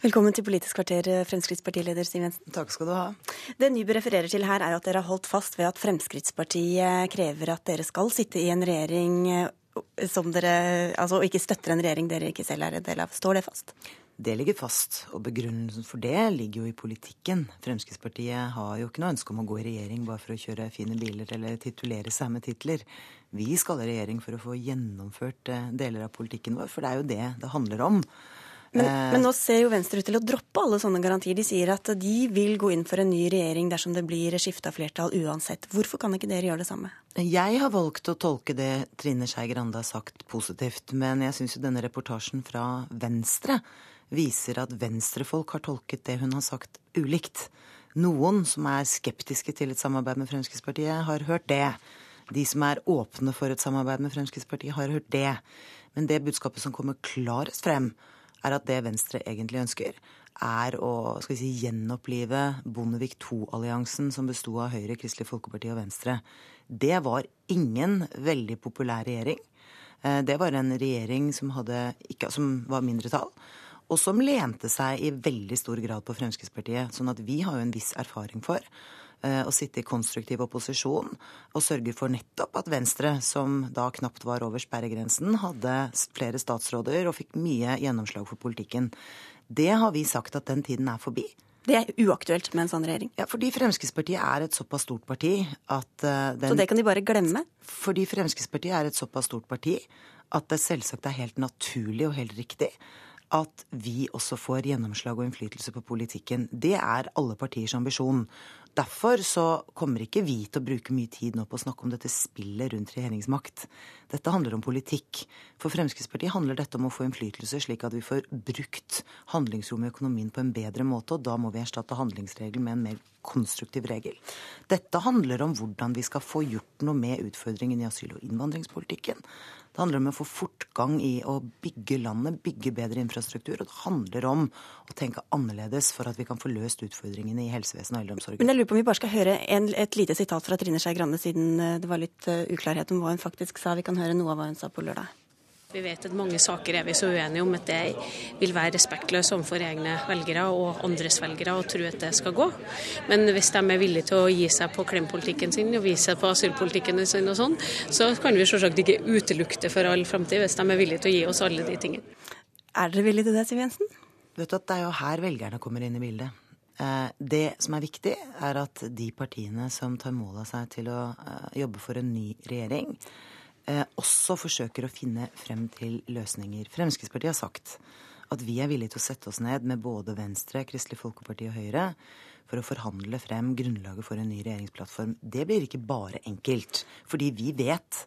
Velkommen til Politisk kvarter, Fremskrittspartileder Siv Jensen. Takk skal du ha. Det Nybø refererer til her, er at dere har holdt fast ved at Fremskrittspartiet krever at dere skal sitte i en regjering som dere altså ikke støtter en regjering dere ikke selv er en del av. Står det fast? Det ligger fast, og begrunnelsen for det ligger jo i politikken. Fremskrittspartiet har jo ikke noe ønske om å gå i regjering bare for å kjøre fine biler eller titulere seg med titler. Vi skal i regjering for å få gjennomført eh, deler av politikken vår, for det er jo det det handler om. Men, eh, men, nå ser jo Venstre ut til å droppe alle sånne garantier. De sier at de vil gå inn for en ny regjering dersom det blir skifta flertall uansett. Hvorfor kan ikke dere gjøre det samme? Jeg har valgt å tolke det Trine Skei Grande har sagt positivt. Men jeg syns jo denne reportasjen fra Venstre viser at venstrefolk har tolket det hun har sagt, ulikt. Noen som er skeptiske til et samarbeid med Fremskrittspartiet, har hørt det. De som er åpne for et samarbeid med Fremskrittspartiet, har hørt det. Men det budskapet som kommer klarest frem, er at det Venstre egentlig ønsker, er å skal vi si, gjenopplive Bondevik II-alliansen som besto av Høyre, Kristelig Folkeparti og Venstre. Det var ingen veldig populær regjering. Eh, det var en regjering som, hadde, ikke, som var mindretall, og som lente seg i veldig stor grad på Fremskrittspartiet. Sånn at vi har jo en viss erfaring for eh, å sitte i konstruktiv opposisjon og sørge for nettopp at Venstre, som da knapt var over sperregrensen, hadde flere statsråder og fikk mye gjennomslag for politikken. Det har vi sagt at den tiden er forbi. Det er uaktuelt med en sånn regjering? Ja, fordi Fremskrittspartiet er et såpass stort parti at uh, den, Så det kan de bare glemme? Fordi Fremskrittspartiet er et såpass stort parti at det selvsagt er helt naturlig og helt riktig at vi også får gjennomslag og innflytelse på politikken. Det er alle partiers ambisjon. Derfor så kommer ikke vi til å bruke mye tid nå på å snakke om dette spillet rundt regjeringsmakt. Dette handler om politikk. For Fremskrittspartiet handler dette om å få innflytelse, slik at vi får brukt handlingsrommet i økonomien på en bedre måte, og da må vi erstatte handlingsregelen med en mer konstruktiv regel. Dette handler om hvordan vi skal få gjort noe med utfordringen i asyl- og innvandringspolitikken. Det handler om å få fortgang i å bygge landet, bygge bedre infrastruktur. Og det handler om å tenke annerledes for at vi kan få løst utfordringene i helsevesenet og eldreomsorgen. Men jeg lurer på om vi bare skal høre en, et lite sitat fra Trine Skei Grande, siden eh, det var litt uh, uklarhet om hva hun faktisk sa. Vi kan høre noe av hva hun sa på lørdag. Vi vet at mange saker er vi så uenige om at det vil være respektløst overfor egne velgere og andres velgere å tro at det skal gå. Men hvis de er villige til å gi seg på klempolitikken sin og vise seg på asylpolitikken sin og sånn, så kan vi selvsagt ikke utelukke det for all framtid hvis de er villige til å gi oss alle de tingene. Er dere villige til det, Siv Jensen? Vet du at Det er jo her velgerne kommer inn i bildet. Eh, det som er viktig, er at de partiene som tar mål av seg til å eh, jobbe for en ny regjering, også forsøker å finne frem til løsninger. Fremskrittspartiet har sagt at vi er villige til å sette oss ned med både Venstre, Kristelig Folkeparti og Høyre for å forhandle frem grunnlaget for en ny regjeringsplattform. Det blir ikke bare enkelt, fordi vi vet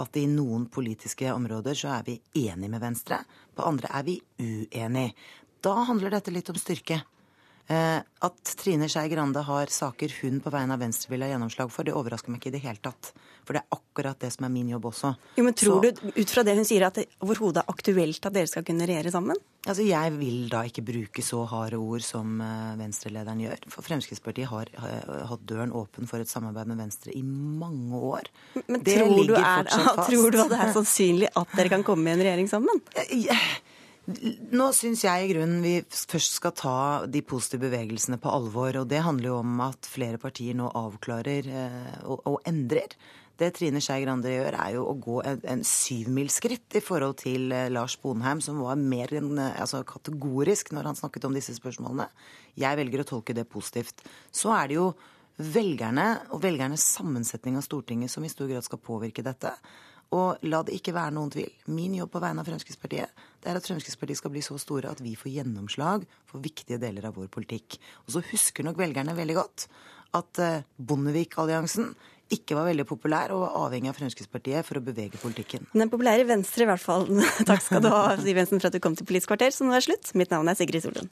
at i noen politiske områder så er vi enige med Venstre, på andre er vi uenige. Da handler dette litt om styrke. Eh, at Trine Skei Grande har saker hun på vegne av Venstre vil ha gjennomslag for, det overrasker meg ikke i det hele tatt. For det er akkurat det som er min jobb også. Jo, men Tror Så, du ut fra det hun sier at det overhodet er aktuelt at dere skal kunne regjere sammen? Altså, Jeg vil da ikke bruke så harde ord som uh, Venstre-lederen gjør. For Fremskrittspartiet har uh, hatt døren åpen for et samarbeid med Venstre i mange år. Men tror du, er, tror du at det er sannsynlig at dere kan komme i en regjering sammen? Uh, nå syns jeg i grunnen vi først skal ta de positive bevegelsene på alvor. Og det handler jo om at flere partier nå avklarer eh, og, og, endrer. Det Trine Skei Grande gjør, er jo å gå en, en syvmilsskritt i forhold til eh, Lars Bonheim, som var mer enn eh, altså, kategorisk når han snakket om disse spørsmålene. Jeg velger å tolke det positivt. Så er det jo velgerne og velgernes sammensetning av Stortinget som i stor grad skal påvirke dette. Og la det ikke være noen tvil. Min jobb på vegne av Fremskrittspartiet det er at Fremskrittspartiet skal bli så store at vi får gjennomslag for viktige deler av vår politikk. Og så husker nok velgerne veldig godt at eh, Bondevik-alliansen ikke var veldig populær og var avhengig av Fremskrittspartiet for å bevege politikken. Den populære Venstre i hvert fall. Takk skal du ha, Siv Jensen, for at du kom til Politisk kvarter, som nå er slutt. Mitt navn er Sigrid Solund.